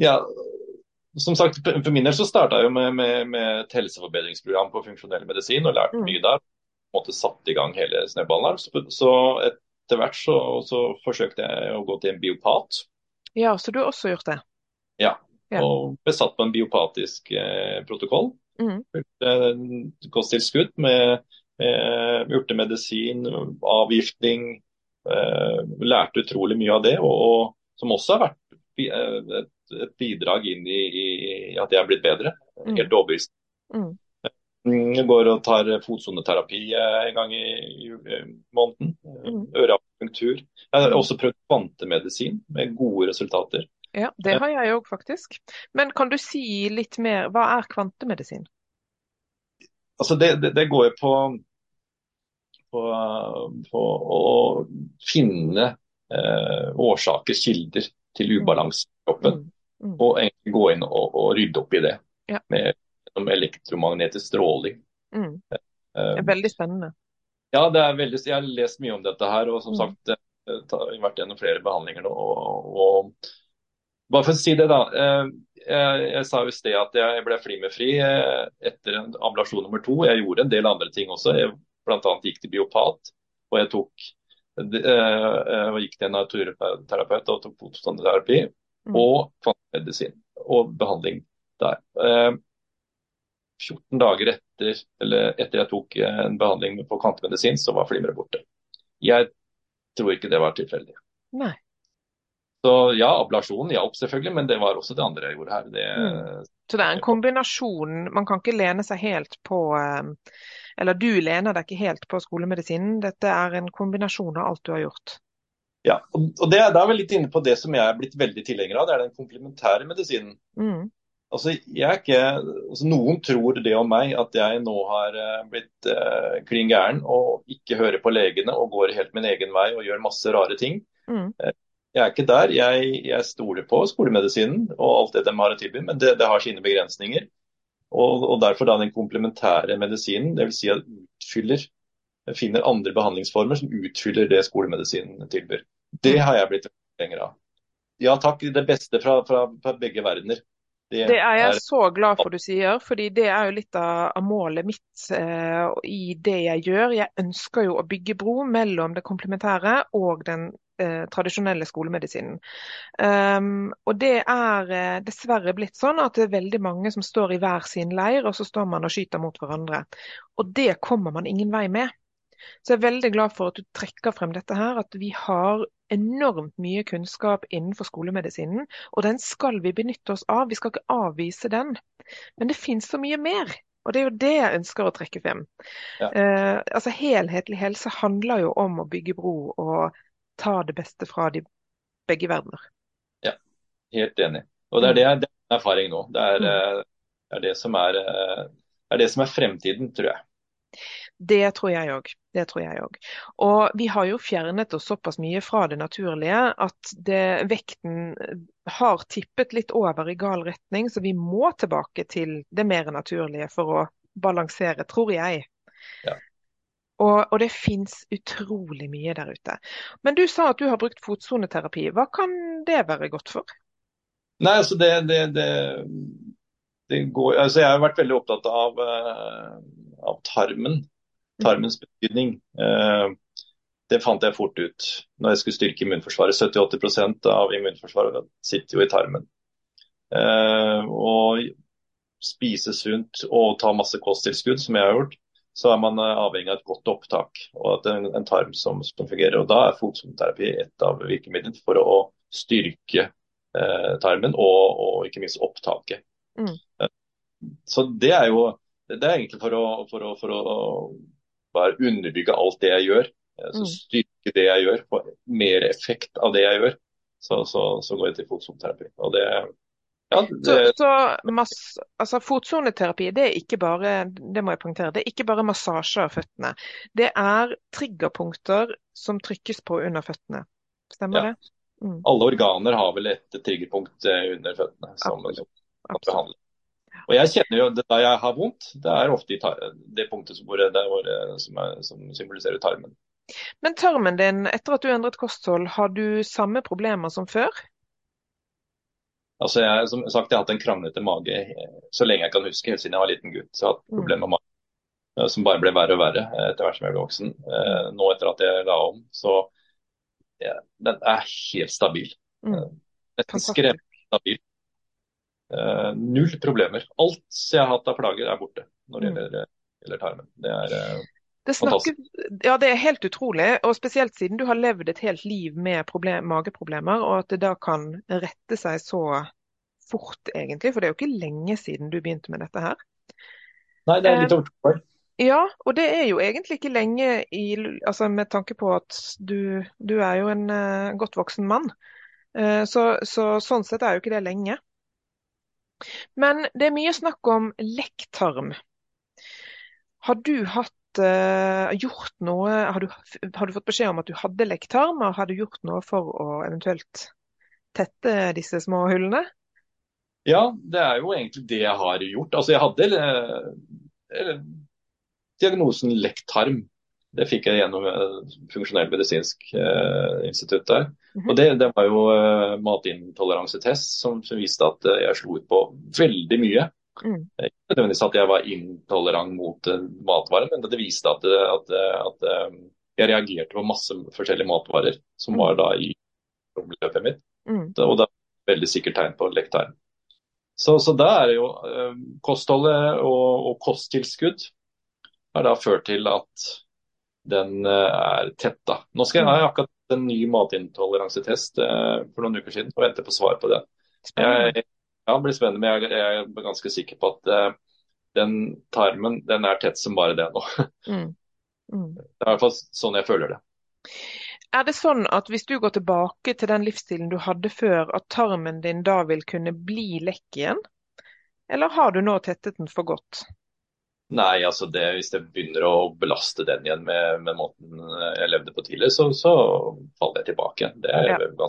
Ja, som sagt, For min del så starta jeg med, med, med, et helseforbedringsprogram på funksjonell medisin og lærte mm. mye der. På en måte satt i gang hele snøballen. Så, så etter hvert så, så, forsøkte jeg å gå til en biopat. Ja, Så du har også gjort det? Ja, ja. og ble satt på en biopatisk eh, protokoll. Mm. Kosttilskudd med eh, urtemedisin, avgiftning. Eh, lærte utrolig mye av det, og, og som også har vært et, et bidrag inn i, i, at jeg er blitt bedre. Mm. Helt overbevist. Mm. Jeg går og tar fotsoneterapi eh, en gang i, i måneden. Mm. Øreapunktur. Jeg har også prøvd kvantemedisin med gode resultater. Ja, Det har jeg òg, faktisk. Men kan du si litt mer, hva er kvantemedisin? Altså det, det, det går jo på, på, på å finne eh, årsaker, kilder til ubalanse i kroppen. Mm. Mm. Og gå inn og, og rydde opp i det ja. med, med elektromagnetisk stråling. Mm. Eh, det er veldig spennende. Ja, det veldig, jeg har lest mye om dette her. og som mm. sagt, har vært gjennom flere behandlinger nå. Og, og, bare for å si det, da. Eh, jeg, jeg sa i sted at jeg ble flimmerfri eh, etter en nummer to. Jeg gjorde en del andre ting også. Jeg bl.a. gikk til biopat. Og jeg tok eh, og gikk til en naturterapeut og tok fototerapi Mm. Og kvantemedisin og behandling der. 14 dager etter, etter jeg tok en behandling på kvantemedisin, så var flimmeret borte. Jeg tror ikke det var tilfeldig. Nei. Så ja, ablasjonen hjalp selvfølgelig, men det var også det andre jeg gjorde her. Det, mm. Så det er en kombinasjon. Man kan ikke lene seg helt på eh, Eller du lener deg ikke helt på skolemedisinen. Dette er en kombinasjon av alt du har gjort. Ja, og det, da er vi litt inne på det som jeg er blitt veldig tilhenger av. Det er den komplementære medisinen. Mm. Altså, jeg er ikke, altså, Noen tror det om meg, at jeg nå har eh, blitt eh, klin gæren og ikke hører på legene og går helt min egen vei og gjør masse rare ting. Mm. Jeg er ikke der. Jeg, jeg stoler på skolemedisinen og alt det de har å tilby, men det, det har sine begrensninger. Og, og, derfor da den komplementære medisinen, dvs. Si at utfyller finner andre behandlingsformer som utfyller det skolemedisinen tilbyr. Det har jeg blitt lenger av. Ja takk, det beste fra, fra, fra begge verdener. Det, det, er jeg så glad for du sier, fordi det er jo litt av målet mitt eh, i det jeg gjør. Jeg ønsker jo å bygge bro mellom det komplementære og den eh, tradisjonelle skolemedisinen. Um, og det er eh, dessverre blitt sånn at det er veldig mange som står i hver sin leir, og så står man og skyter mot hverandre. Og det kommer man ingen vei med. Så jeg er veldig glad for at du trekker frem dette her, at vi har enormt mye kunnskap innenfor skolemedisinen. Og den skal vi benytte oss av, vi skal ikke avvise den. Men det finnes så mye mer. Og det er jo det jeg ønsker å trekke frem. Ja. Eh, altså Helhetlig helse handler jo om å bygge bro og ta det beste fra de begge verdener. Ja, helt enig. Og det er det, det er erfaring nå. Det er, mm. Eh, det, er det, som er, eh, er det som er fremtiden, tror jeg. Det tror jeg òg. Det tror jeg òg. Og vi har jo fjernet oss såpass mye fra det naturlige at det, vekten har tippet litt over i gal retning, så vi må tilbake til det mer naturlige for å balansere, tror jeg. Ja. Og, og, det fins utrolig mye der ute. Men du sa at du har brukt fotsoneterapi. Hva kan det være godt for? Nei, altså det, det, det, det går, altså Jeg har vært veldig opptatt av, uh, av tarmen tarmens betydning. Eh, det fant jeg fort ut når jeg skulle styrke immunforsvaret. 70-80 av immunforsvaret sitter jo i tarmen. Eh, og spise sunt og ta masse kosttilskudd, som jeg har gjort, så er man eh, avhengig av et godt opptak og at en, en tarm som, som, fungerer. Og Da er fotsoneterapi et av virkemidlene for å styrke eh, tarmen og, og, ikke minst opptaket. Mm. Så det er jo det er egentlig for å, for å, for å bare underbygge alt det jeg gjør. Eh, så mm. styrke det jeg gjør, få mer effekt av det jeg gjør. Så, så, så går jeg til fotsoneterapi. Og det, ja, det... Så, så mass, altså, fotsoneterapi det er ikke bare det må jeg punktere, det er ikke bare massasje av føttene. Det er triggerpunkter som trykkes på under føttene. Stemmer ja. det? Mm. Alle organer har vel et triggerpunkt eh, under føttene som, Absolutt. behandler. Og jeg kjenner jo det da jeg har vondt, det er ofte i det punktet som, hvor, som, er, som, symboliserer tarmen. Men tarmen din, etter at du endret kosthold, har du samme problemer som før? Altså jeg, som sagt, jeg har hatt en kranglete mage så lenge jeg kan huske, helt siden jeg var liten gutt. Så jeg har hatt problemer med magen som bare ble verre og verre etter hvert som jeg ble voksen. Eh, nå etter at jeg la om, så ja, den er helt stabil. Mm. Nesten skremmende stabil. Null problemer. Alt jeg har hatt av plager er borte når det mm. gjelder, gjelder tarmen. Det er det snakker, ja, det er helt utrolig. og Spesielt siden du har levd et helt liv med problem, mageproblemer, og at det da kan rette seg så fort, egentlig. For det er jo ikke lenge siden du begynte med dette her. Nei, det er litt over to år. Ja, og det er jo egentlig ikke lenge i, altså med tanke på at du, du er jo en uh, godt voksen mann. Uh, så, så, sånn sett er jo ikke det lenge. Men det er mye snakk om lekktarm. Har du hatt, gjort noe har du, har du, fått beskjed om at du hadde lekktarm, og har du gjort noe for å eventuelt tette disse små hullene? Ja, det er jo egentlig det jeg har gjort. Altså, jeg hadde eh, diagnosen lekktarm det fikk jeg gjennom eh, funksjonell medisinsk eh, institutt der. Mm -hmm. Og det, det, var jo eh, matintoleransetest som, som, viste at eh, jeg slo ut på veldig mye. Mm. Ikke nødvendigvis at jeg var intolerant mot uh, matvarer, men det viste at, at, at uh, jeg reagerte på masse forskjellige matvarer som var da i problemet mitt. Mm. Og det er veldig sikkert tegn på lekktarm. Så, så da er det jo kostholdet og, og kosttilskudd har da ført til at den er er da. Nå skal jeg, ha akkurat en ny matintoleransetest eh, for noen uker siden og venter på svar på det. Jeg, ja, det blir spennende, men jeg, jeg, er ganske sikker på at uh, den tarmen den er tett som bare det nå. Mm. Mm. Det er i hvert fall sånn jeg føler det. Er det sånn at hvis du går tilbake til den livsstilen du hadde før, at tarmen din da vil kunne bli lekk igjen? Eller har du nå tettet den for godt? Nei, altså det, hvis jeg begynner å belaste den igjen med, med måten jeg levde på tidligere, så, så, faller jeg tilbake. Det, er, ja.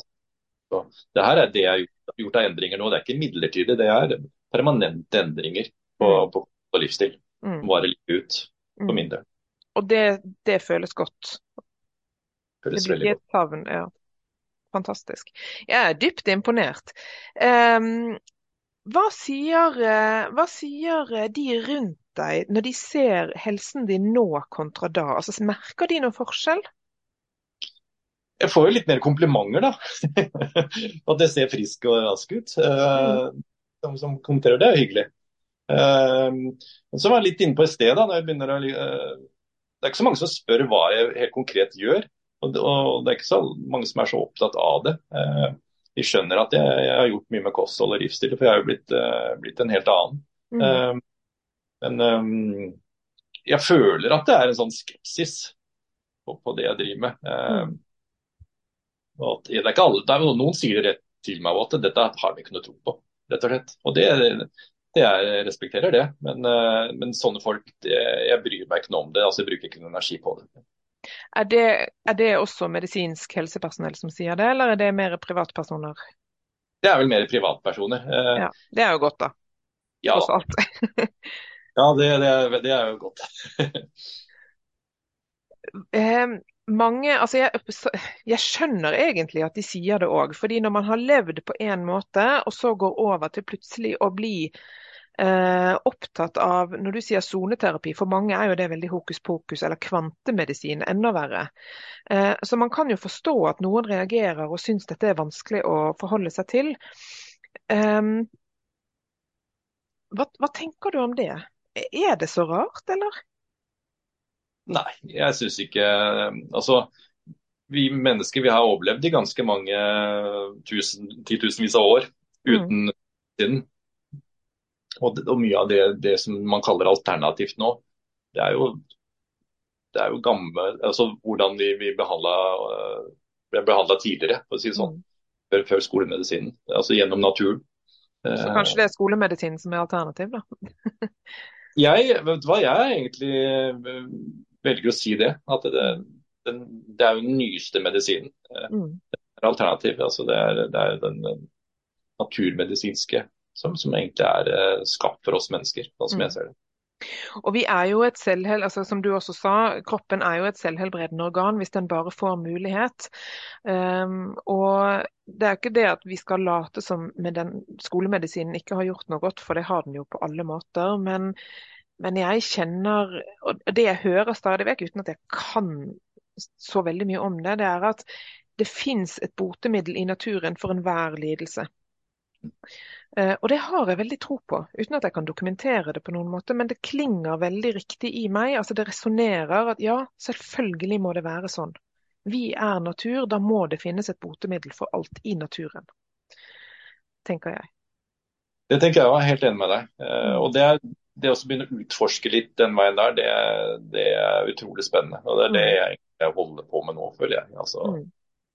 Så, det her er det jeg har gjort av endringer nå. Det er ikke midlertidig, det er permanente endringer på, mm. på, på livsstil. Mm. Varer litt ut for mm. min del. Og det, det føles godt? Føles det blir ikke et savn, ja. Fantastisk. Jeg er dypt imponert. Um, hva sier, eh, hva sier, de rundt deg når de ser helsen din nå kontra da? Altså, merker de noen forskjell? Jeg får jo litt mer komplimenter, da. At jeg ser frisk og rask ut. De Som, som kommenterer det, er hyggelig. så var jeg litt inne på et sted da, når jeg begynner å Det er ikke så mange som spør hva jeg helt konkret gjør. Og, det er ikke så mange som er så opptatt av det. de skjønner at jeg, jeg, har gjort mye med kosthold og livsstil, for jeg har jo blitt, blitt en helt annen. Mm. men jeg føler at det er en sånn skepsis på, på det jeg driver med. At, det er ikke alle, det er, noen sier rett til meg at dette har vi ikke noe tro på, rett og slett. Og det, det jeg respekterer det, men, eh, men sånne folk, det, jeg bryr meg ikke noe om det. altså Jeg bruker ikke noe energi på det. Er, det. er det også medisinsk helsepersonell som sier det, eller er det mer privatpersoner? Det er vel mer privatpersoner. Eh, ja, Det er jo godt, da. Ja, ja det, det, er, det er jo godt. mange, altså jeg, jeg, skjønner egentlig at de sier det òg. fordi når man har levd på én måte, og så går over til plutselig å bli eh, opptatt av Når du sier soneterapi, for mange er jo det veldig hokus pokus, eller kvantemedisin, enda verre. Eh, så man kan jo forstå at noen reagerer og syns dette er vanskelig å forholde seg til. Eh, hva, hva tenker du om det? Er det så rart, eller? Nei, jeg syns ikke Altså, vi mennesker vi har overlevd i ganske mange tusen, titusenvis av år uten mm. tiden. Og, og, mye av det, det, som man kaller alternativt nå, det er jo, det er jo gamle Altså hvordan vi, vi behandla behandla tidligere, for å si det sånn. Mm. Før, før, skolemedisinen. Altså gjennom naturen. Så kanskje det er skolemedisinen som er alternativ, da? jeg, vet du hva, jeg er egentlig velger å si det. At det, det, det er jo den nyeste medisinen. Eh, mm. Det er alternativ. Altså det, er, det er den naturmedisinske som, som, egentlig er uh, skapt for oss mennesker, sånn som mm. jeg ser det. Og vi er jo et selvhel, altså Som du også sa, kroppen er jo et selvhelbredende organ hvis den bare får mulighet. Um, og Det er ikke det at vi skal late som med den skolemedisinen ikke har gjort noe godt, for det har den jo på alle måter. Men men jeg kjenner, og det jeg hører stadig vekk, uten at jeg kan så veldig mye om det, det er at det fins et botemiddel i naturen for enhver lidelse. Uh, og det har jeg veldig tro på, uten at jeg kan dokumentere det på noen måte. Men det klinger veldig riktig i meg. altså Det resonnerer at ja, selvfølgelig må det være sånn. Vi er natur, da må det finnes et botemiddel for alt i naturen. Tenker jeg. Det tenker jeg var helt enig med deg. Uh, og det er det å begynne å utforske litt den veien der, det, det, er utrolig spennende. Og det er det mm. jeg holder på med nå, føler jeg. Altså, mm.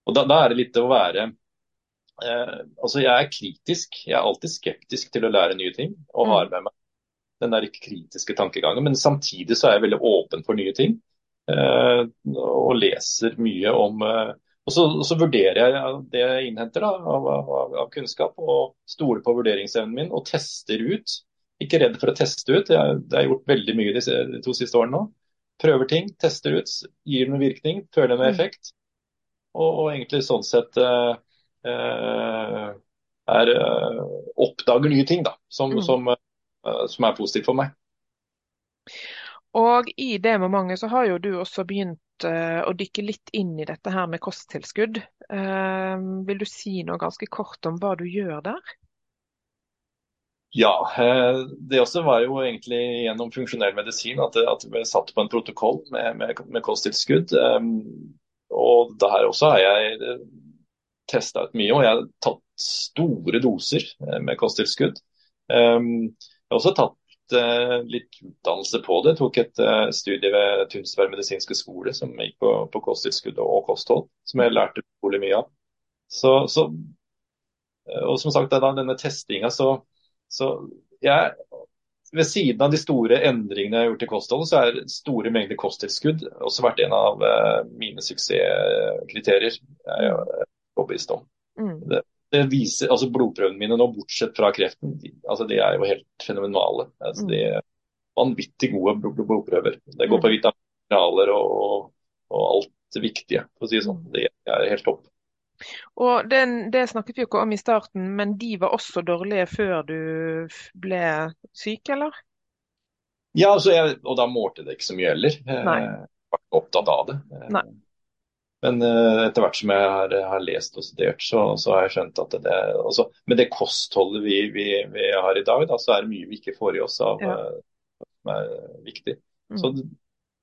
og da, da, er det litt å være eh, Altså, jeg er kritisk. Jeg er alltid skeptisk til å lære nye ting og mm. har med meg den der kritiske tankegangen. Men samtidig så er jeg veldig åpen for nye ting. Eh, og leser mye om eh, og så, så, vurderer jeg det jeg innhenter da, av, av, av, kunnskap, og stoler på vurderingsevnen min og tester ut ikke redd for å teste ut. Jeg, det har gjort veldig mye de, de, to siste årene nå. Prøver ting, tester ut, gir noen virkning, føler en mm. effekt. Og, og, egentlig sånn sett uh, uh, er, uh, oppdager nye ting da, som, mm. som, som, er positivt for meg. Og I det momentet så har jo du også begynt å dykke litt inn i dette her med kosttilskudd. vil du si noe ganske kort om hva du gjør der? Ja, eh, det også var jo egentlig gjennom funksjonell medisin at det, at det satt på en protokoll med, med, med kosttilskudd. Um, og der også har jeg eh, testa ut mye, og jeg har tatt store doser med kosttilskudd. Jeg har også tatt litt utdannelse på det. Jeg tok et studie ved Tunsberg medisinske skole som gikk på, på kosttilskudd og, kosthold, som jeg lærte utrolig mye av. Så, så, og som sagt, denne testinga så så jeg, ved siden av de store endringene jeg har gjort i kostholdet, så er store mengder kosttilskudd også vært en av uh, mine suksesskriterier. Jeg er overbevist om. Mm. Det, det, viser, altså Blodprøvene mine nå, bortsett fra kreften, de, altså de er jo helt fenomenale. Altså mm. De er vanvittig gode blodprøver. Det går på mm. vitaminer og, og, og alt det viktige, for å si det sånn. Det er helt topp. Og den, Det snakket vi jo ikke om i starten, men de var også dårlige før du ble syk, eller? Ja, altså jeg, og da målte det ikke så mye heller. Jeg var ikke opptatt av det. Nei. Men uh, etter hvert som jeg har, har lest og studert, så, så, har jeg skjønt at det altså, Med det kostholdet vi, vi, vi, har i dag, da, så er det mye vi ikke får i oss av ja. uh, som er viktig. Mm. Så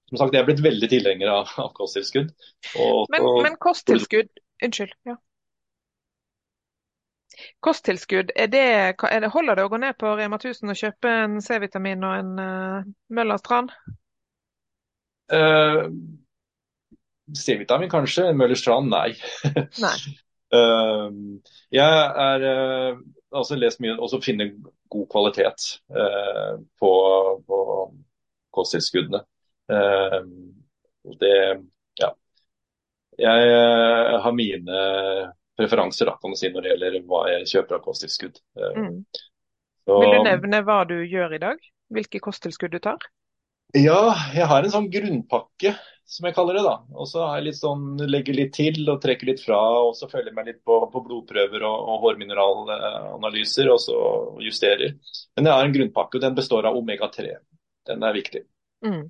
som sagt, jeg er blitt veldig tilhenger av, av kosttilskudd. Og, men, og, men, kosttilskudd Unnskyld. ja. Kosttilskudd, er det, er det, holder det å gå ned på Rema 1000 og kjøpe en C-vitamin og en uh, Møllers tran? Uh, C-vitamin kanskje, Møllers tran nei. nei. uh, jeg er uh, også lest mye, og finner god kvalitet på, på kosttilskuddene. det. Jeg har mine preferanser da, kan du si, når det gjelder hva jeg kjøper av kosttilskudd. Mm. Så, Vil du nevne hva du gjør i dag? Hvilke kosttilskudd du tar? Ja, jeg har en sånn grunnpakke, som jeg kaller det. da. Og så litt sånn, legger litt til og trekker litt fra. Og så følger jeg meg litt på, på blodprøver og, og hårmineralanalyser, og så justerer. Men jeg har en grunnpakke, og den består av omega-3. Den er viktig. Mm.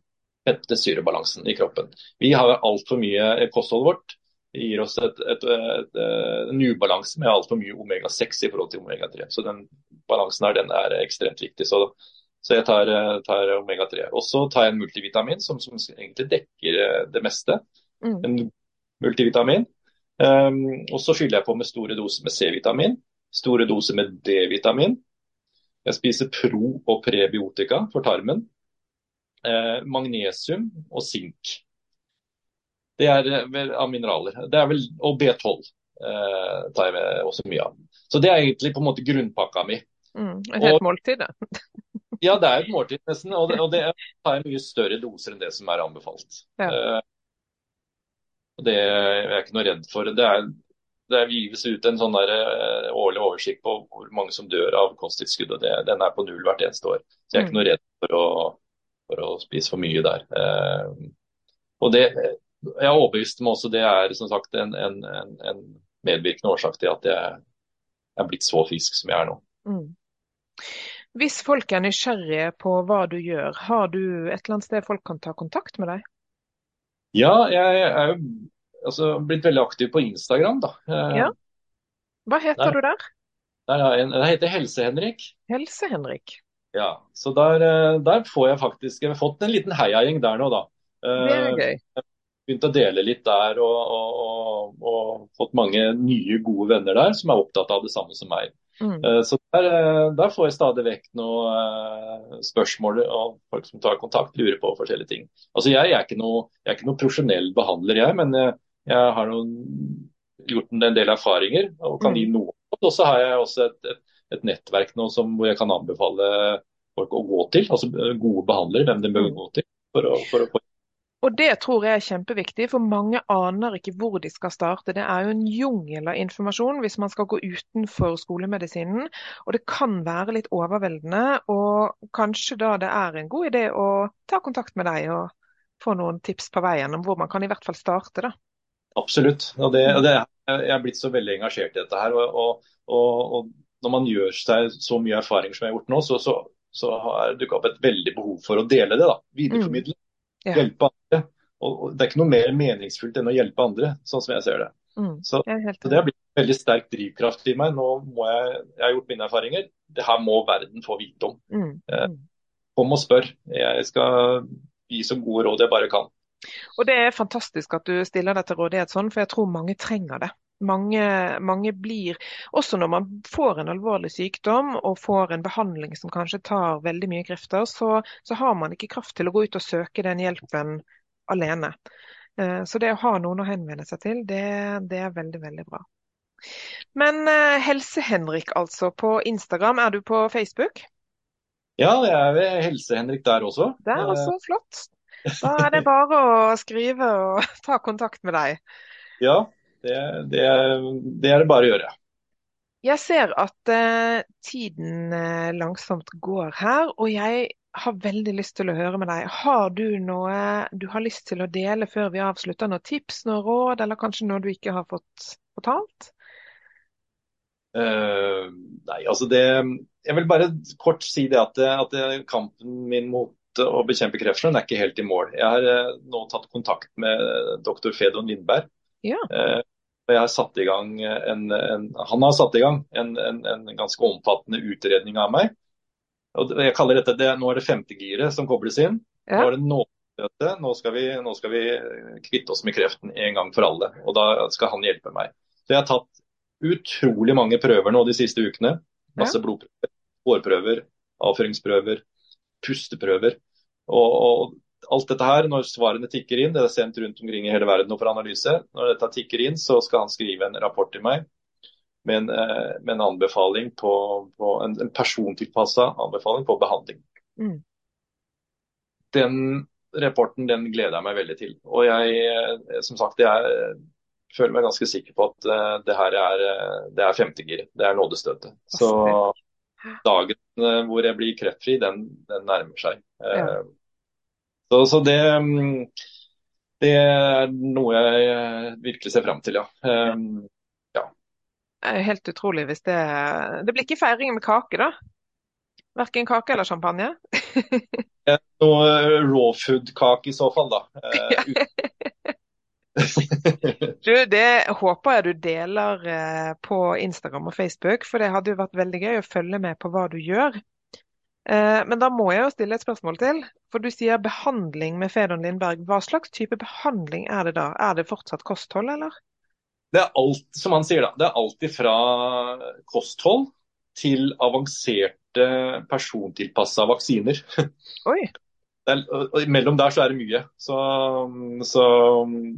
Fettesyrebalansen i kroppen. Vi har altfor mye kostholdet vårt gir oss et, et, et, en ubalanse med altfor mye omega-6 i forhold til omega-3. Så den balansen her den er ekstremt viktig. Så, så jeg tar, tar omega-3. Og så tar jeg en multivitamin som, som, egentlig dekker eh, det meste. Mm. En multivitamin. Um, og så fyller jeg på med store doser med C-vitamin, store doser med D-vitamin. Jeg spiser pro- og prebiotika for tarmen. Uh, magnesium og sink. Det er eh, av mineraler. Det er vel, og B12 eh, tar jeg også mye av. Så det er egentlig på en måte grunnpakka mi. Mm, et helt og, måltid, da? ja, det er et måltid nesten. Og det, og det tar jeg mye større doser enn det som er anbefalt. Ja. Eh, det er jeg ikke noe redd for. Det er, det gives ut en sånn der, uh, årlig oversikt på hvor mange som dør av kosttilskudd. og det, Den er på null hvert eneste år. Så jeg er ikke mm. noe redd for å, for å spise for mye der. Uh, og det, jeg er overbevist om også det er som sagt en, en, en, en medvirkende årsak til at jeg er blitt så frisk som jeg er nå. Mm. Hvis folk er nysgjerrige på hva du gjør, har du et eller annet sted folk kan ta kontakt med deg? Ja, jeg er jo altså, blitt veldig aktiv på Instagram. da. Eh, ja. Hva heter der, du der? Der jeg, det heter Helse-Henrik. Helse-Henrik. Ja, så der, eh, der, får jeg faktisk Jeg har fått en liten heiagjeng der nå, da. Det er gøy. Eh, begynt å dele litt der og, og, og, og, fått mange nye, gode venner der som er opptatt av det samme som meg. Mm. Uh, så der, eh, der, får jeg stadig vekk noen spørsmål og folk som tar kontakt, lurer på forskjellige ting. Altså Jeg, jeg er ikke noe, jeg noe profesjonell behandler, jeg, men jeg, jeg har noen, gjort en del erfaringer og kan mm. gi noe. Og så har jeg også et, et, et nettverk nå som, hvor jeg kan anbefale folk å gå til, altså gode behandlere, hvem de bør mm. gå til for å, for å få og Det tror jeg er kjempeviktig, for mange aner ikke hvor de skal starte. Det er jo en jungel av informasjon hvis man skal gå utenfor skolemedisinen. Og det kan være litt overveldende. Og kanskje da det er en god idé å ta kontakt med deg og få noen tips på veien om hvor man kan i hvert fall starte. da. Absolutt. Og det, det, jeg er blitt så veldig engasjert i dette her. Og, og, og, når man gjør seg så mye erfaring som jeg har gjort nå, så, så, så har dukka opp et veldig behov for å dele det. da, Videreformidle. Mm. Ja. Hjelpe andre. Og, Det er ikke noe mer meningsfullt enn å hjelpe andre, sånn som jeg ser det. Mm, så, så, Det har blitt en veldig sterk drivkraft i meg. Nå må jeg, jeg har gjort mine erfaringer. Det her må verden få vite om. Mm, eh, mm. Kom og spør. Jeg skal gi så gode råd jeg bare kan. Og Det er fantastisk at du stiller deg til rådighet sånn, for jeg tror mange trenger det. Mange, mange, blir, også når man får en alvorlig sykdom og får en behandling som kanskje tar veldig mye krefter, så, så har man ikke kraft til å gå ut og søke den hjelpen alene. Eh, så det å ha noen å henvende seg til, det, det er veldig, veldig bra. Men uh, Helse-Henrik, altså. På Instagram, er du på Facebook? Ja, jeg er ved Helse-Henrik der også. Det er også flott. Da er det bare å skrive og ta kontakt med deg. Ja, det, det, det, er det bare å gjøre. Jeg ser at eh, tiden uh, langsomt går her, og jeg har veldig lyst til å høre med deg. Har du noe du har lyst til å dele før vi avslutter? Noen tips, noen råd, eller kanskje noe du ikke har fått fortalt? Uh, nei, altså det Jeg vil bare kort si det at, at kampen min mot å bekjempe kreftene er ikke helt i mål. Jeg har uh, nå tatt kontakt med doktor Fedon Lindberg. Ja. Uh, har satt i gang en, en, han har satt i gang en, en, en, ganske omfattende utredning av meg. Og jeg kaller dette, det, Nå er det femte giret som kobles inn. Ja. Nå er det nådemøte. Nå, skal vi, nå skal vi kvitte oss med kreften en gang for alle. Og da skal han hjelpe meg. Så jeg har tatt utrolig mange prøver nå de siste ukene. Masse blodprøver, hårprøver, avføringsprøver, pusteprøver. Og, og, alt dette her, når svarene tikker inn, det er sendt rundt omkring i hele verden for analyse. Når dette tikker inn, så skal han skrive en rapport til meg med en, eh, med en anbefaling på, på en, en persontilpassa anbefaling på behandling. Mm. Den rapporten den gleder jeg meg veldig til. Og jeg, eh, som sagt, jeg føler meg ganske sikker på at det her er, det er femtegir. Det er nådestøtet. Så dagen hvor jeg blir kreftfri, den, den nærmer seg. Ja. Så, så det, mm, det, er noe jeg virkelig ser fram til, ja. Um, ja. Helt utrolig hvis det Det blir ikke feiring med kake, da? Verken kake eller champagne? Noe raw food-kake i så fall, da. du, det håper jeg du deler eh, på Instagram og Facebook, for det hadde jo vært veldig gøy å følge med på hva du gjør. Eh, men da må jeg jo stille et spørsmål til. For du sier behandling med Fedon Lindberg. Hva slags type behandling er det da? Er det fortsatt kosthold, eller? Det er alt, som han sier da, det er alt fra kosthold til avanserte persontilpassa vaksiner. Oi. Er, mellom der så er det mye. Så, så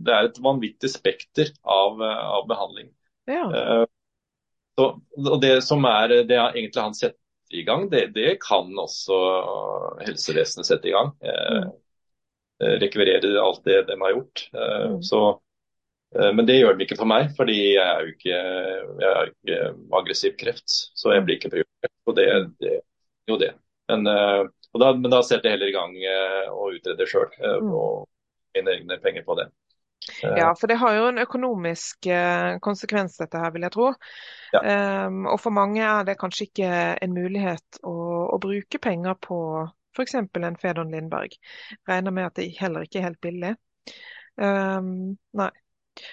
det er et vanvittig spekter av, av behandling. Ja. Uh, så, og det som er det er egentlig han sett i gang, det, det kan også helsevesenet sette i gang. Eh, mm. Eh, rekvirere alt det de har gjort. Eh, mm. Så, eh, men det gjør de ikke for meg, fordi jeg er jo ikke, jeg er ikke aggressiv kreft. Så jeg blir ikke prioritert. Og det, det jo det. Men, eh, da, men da setter jeg heller i gang eh, og utreder sjøl. Mm. Og mine egne penger på det. Ja, for det har jo en økonomisk eh, konsekvens dette her, vil jeg tro. Ja. Um, og for mange er det kanskje ikke en mulighet å, å bruke penger på f.eks. en Fedon Lindberg. Regner med at det heller ikke er helt billig. Um, nei.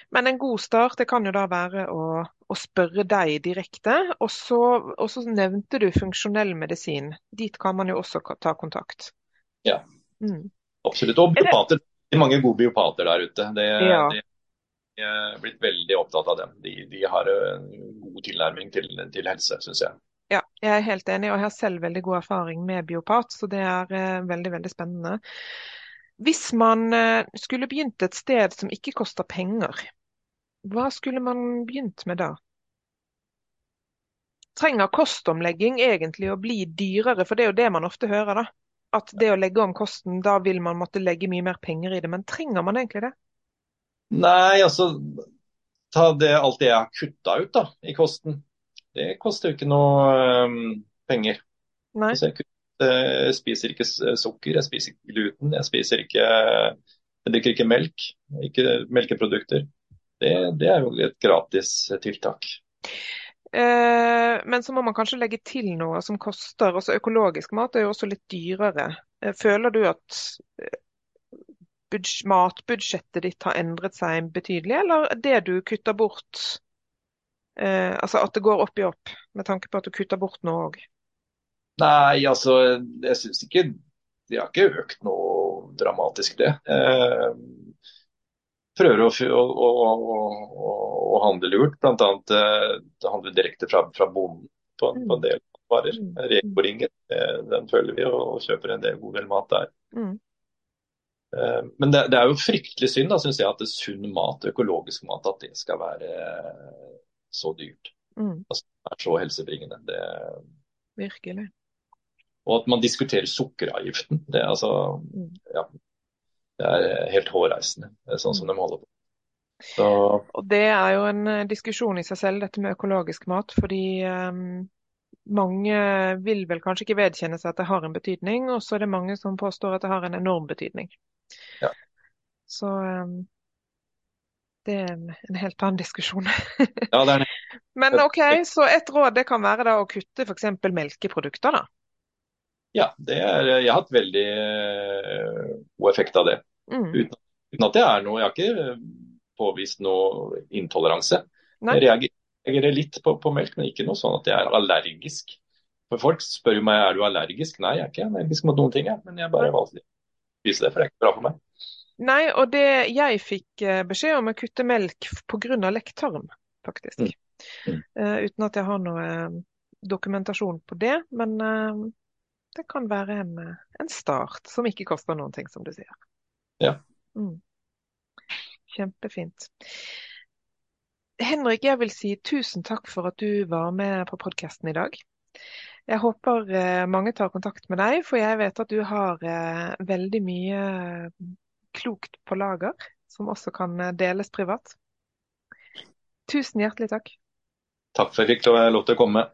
Men en god start det kan jo da være å, å spørre deg direkte. Og så, nevnte du funksjonell medisin. Dit kan man jo også ta kontakt. Ja, mm. absolutt. Og biopater mange gode biopater der ute. Det, ja. de, de er blitt veldig opptatt av dem. De, de har en god tilnærming til, til helse, syns jeg. Ja, jeg er helt enig, og jeg har selv veldig god erfaring med biopat, så det er uh, veldig, veldig spennende. Hvis man uh, skulle begynt et sted som ikke koster penger, hva skulle man begynt med da? Trenger kostomlegging egentlig å bli dyrere, for det er jo det man ofte hører, da at det å legge om kosten, da vil man måtte legge mye mer penger i det. Men trenger man egentlig det? Nei, altså ta det, alt det jeg har kutta ut da, i kosten. Det koster jo ikke noe um, penger. Nei. Altså, jeg, kutter, jeg, spiser ikke sukker, jeg spiser ikke gluten, jeg spiser ikke Jeg drikker ikke melk, ikke melkeprodukter. Det, det er jo et gratis tiltak. Eh, men så må man kanskje legge til noe som koster. altså Økologisk mat er jo også litt dyrere. Eh, føler du at eh, matbudsjettet ditt har endret seg betydelig, eller det du kutter bort Altså at det går opp i opp, med tanke på at du kutter bort noe òg? Nei, altså jeg syns ikke Det har ikke økt noe dramatisk, det. Eh, prøver å, å, å, å handle lurt. Bl.a. Eh, handle direkte fra, fra bonden på, på, en del varer. Mm. Eh, den følger vi og kjøper en del god del mat der. Mm. Eh, men det, det, er jo fryktelig synd da, synes jeg, at det er sunn mat, økologisk mat, at det skal være så dyrt. Mm. Altså, det er så helsebringende. Det, Virkelig. Og at man diskuterer sukkeravgiften. Det, altså, mm. ja, det er helt hårreisende, sånn som de holder på. Så... Og Det er jo en eh, diskusjon i seg selv, dette med økologisk mat. Fordi um, mange vil vel kanskje ikke vedkjenne seg at det har en betydning, og så er det mange som påstår at det har en enorm betydning. Ja. Så um, det er en, en helt annen diskusjon. ja, det er det. Men OK, så et råd det kan være da å kutte f.eks. melkeprodukter, da? Ja, er, jeg har hatt veldig uh, god effekt av det. Mm. Uten, uten, at det er noe Jeg har ikke påvist noe intoleranse. Nei. Jeg reagerer litt på, på, melk, men ikke noe sånn at jeg er allergisk. For Folk spør meg er du allergisk. Nei, jeg er ikke allergisk mot noen ting, jeg. men jeg bare valgte å spise det, for det er ikke bra for meg. Nei, og det jeg fikk eh, beskjed om å kutte melk pga. lekktarm, faktisk. Mm. Mm. Uh, uten at jeg har noe dokumentasjon på det. Men uh, det kan være en, en, start som ikke koster noen ting, som du sier. Ja. Mm. Kjempefint. Henrik, jeg vil si tusen takk for at du var med på podkasten i dag. Jeg håper eh, mange tar kontakt med deg, for jeg vet at du har eh, veldig mye eh, klokt på lager som også kan deles privat. Tusen hjertelig takk. Takk for at jeg fikk lov til å komme.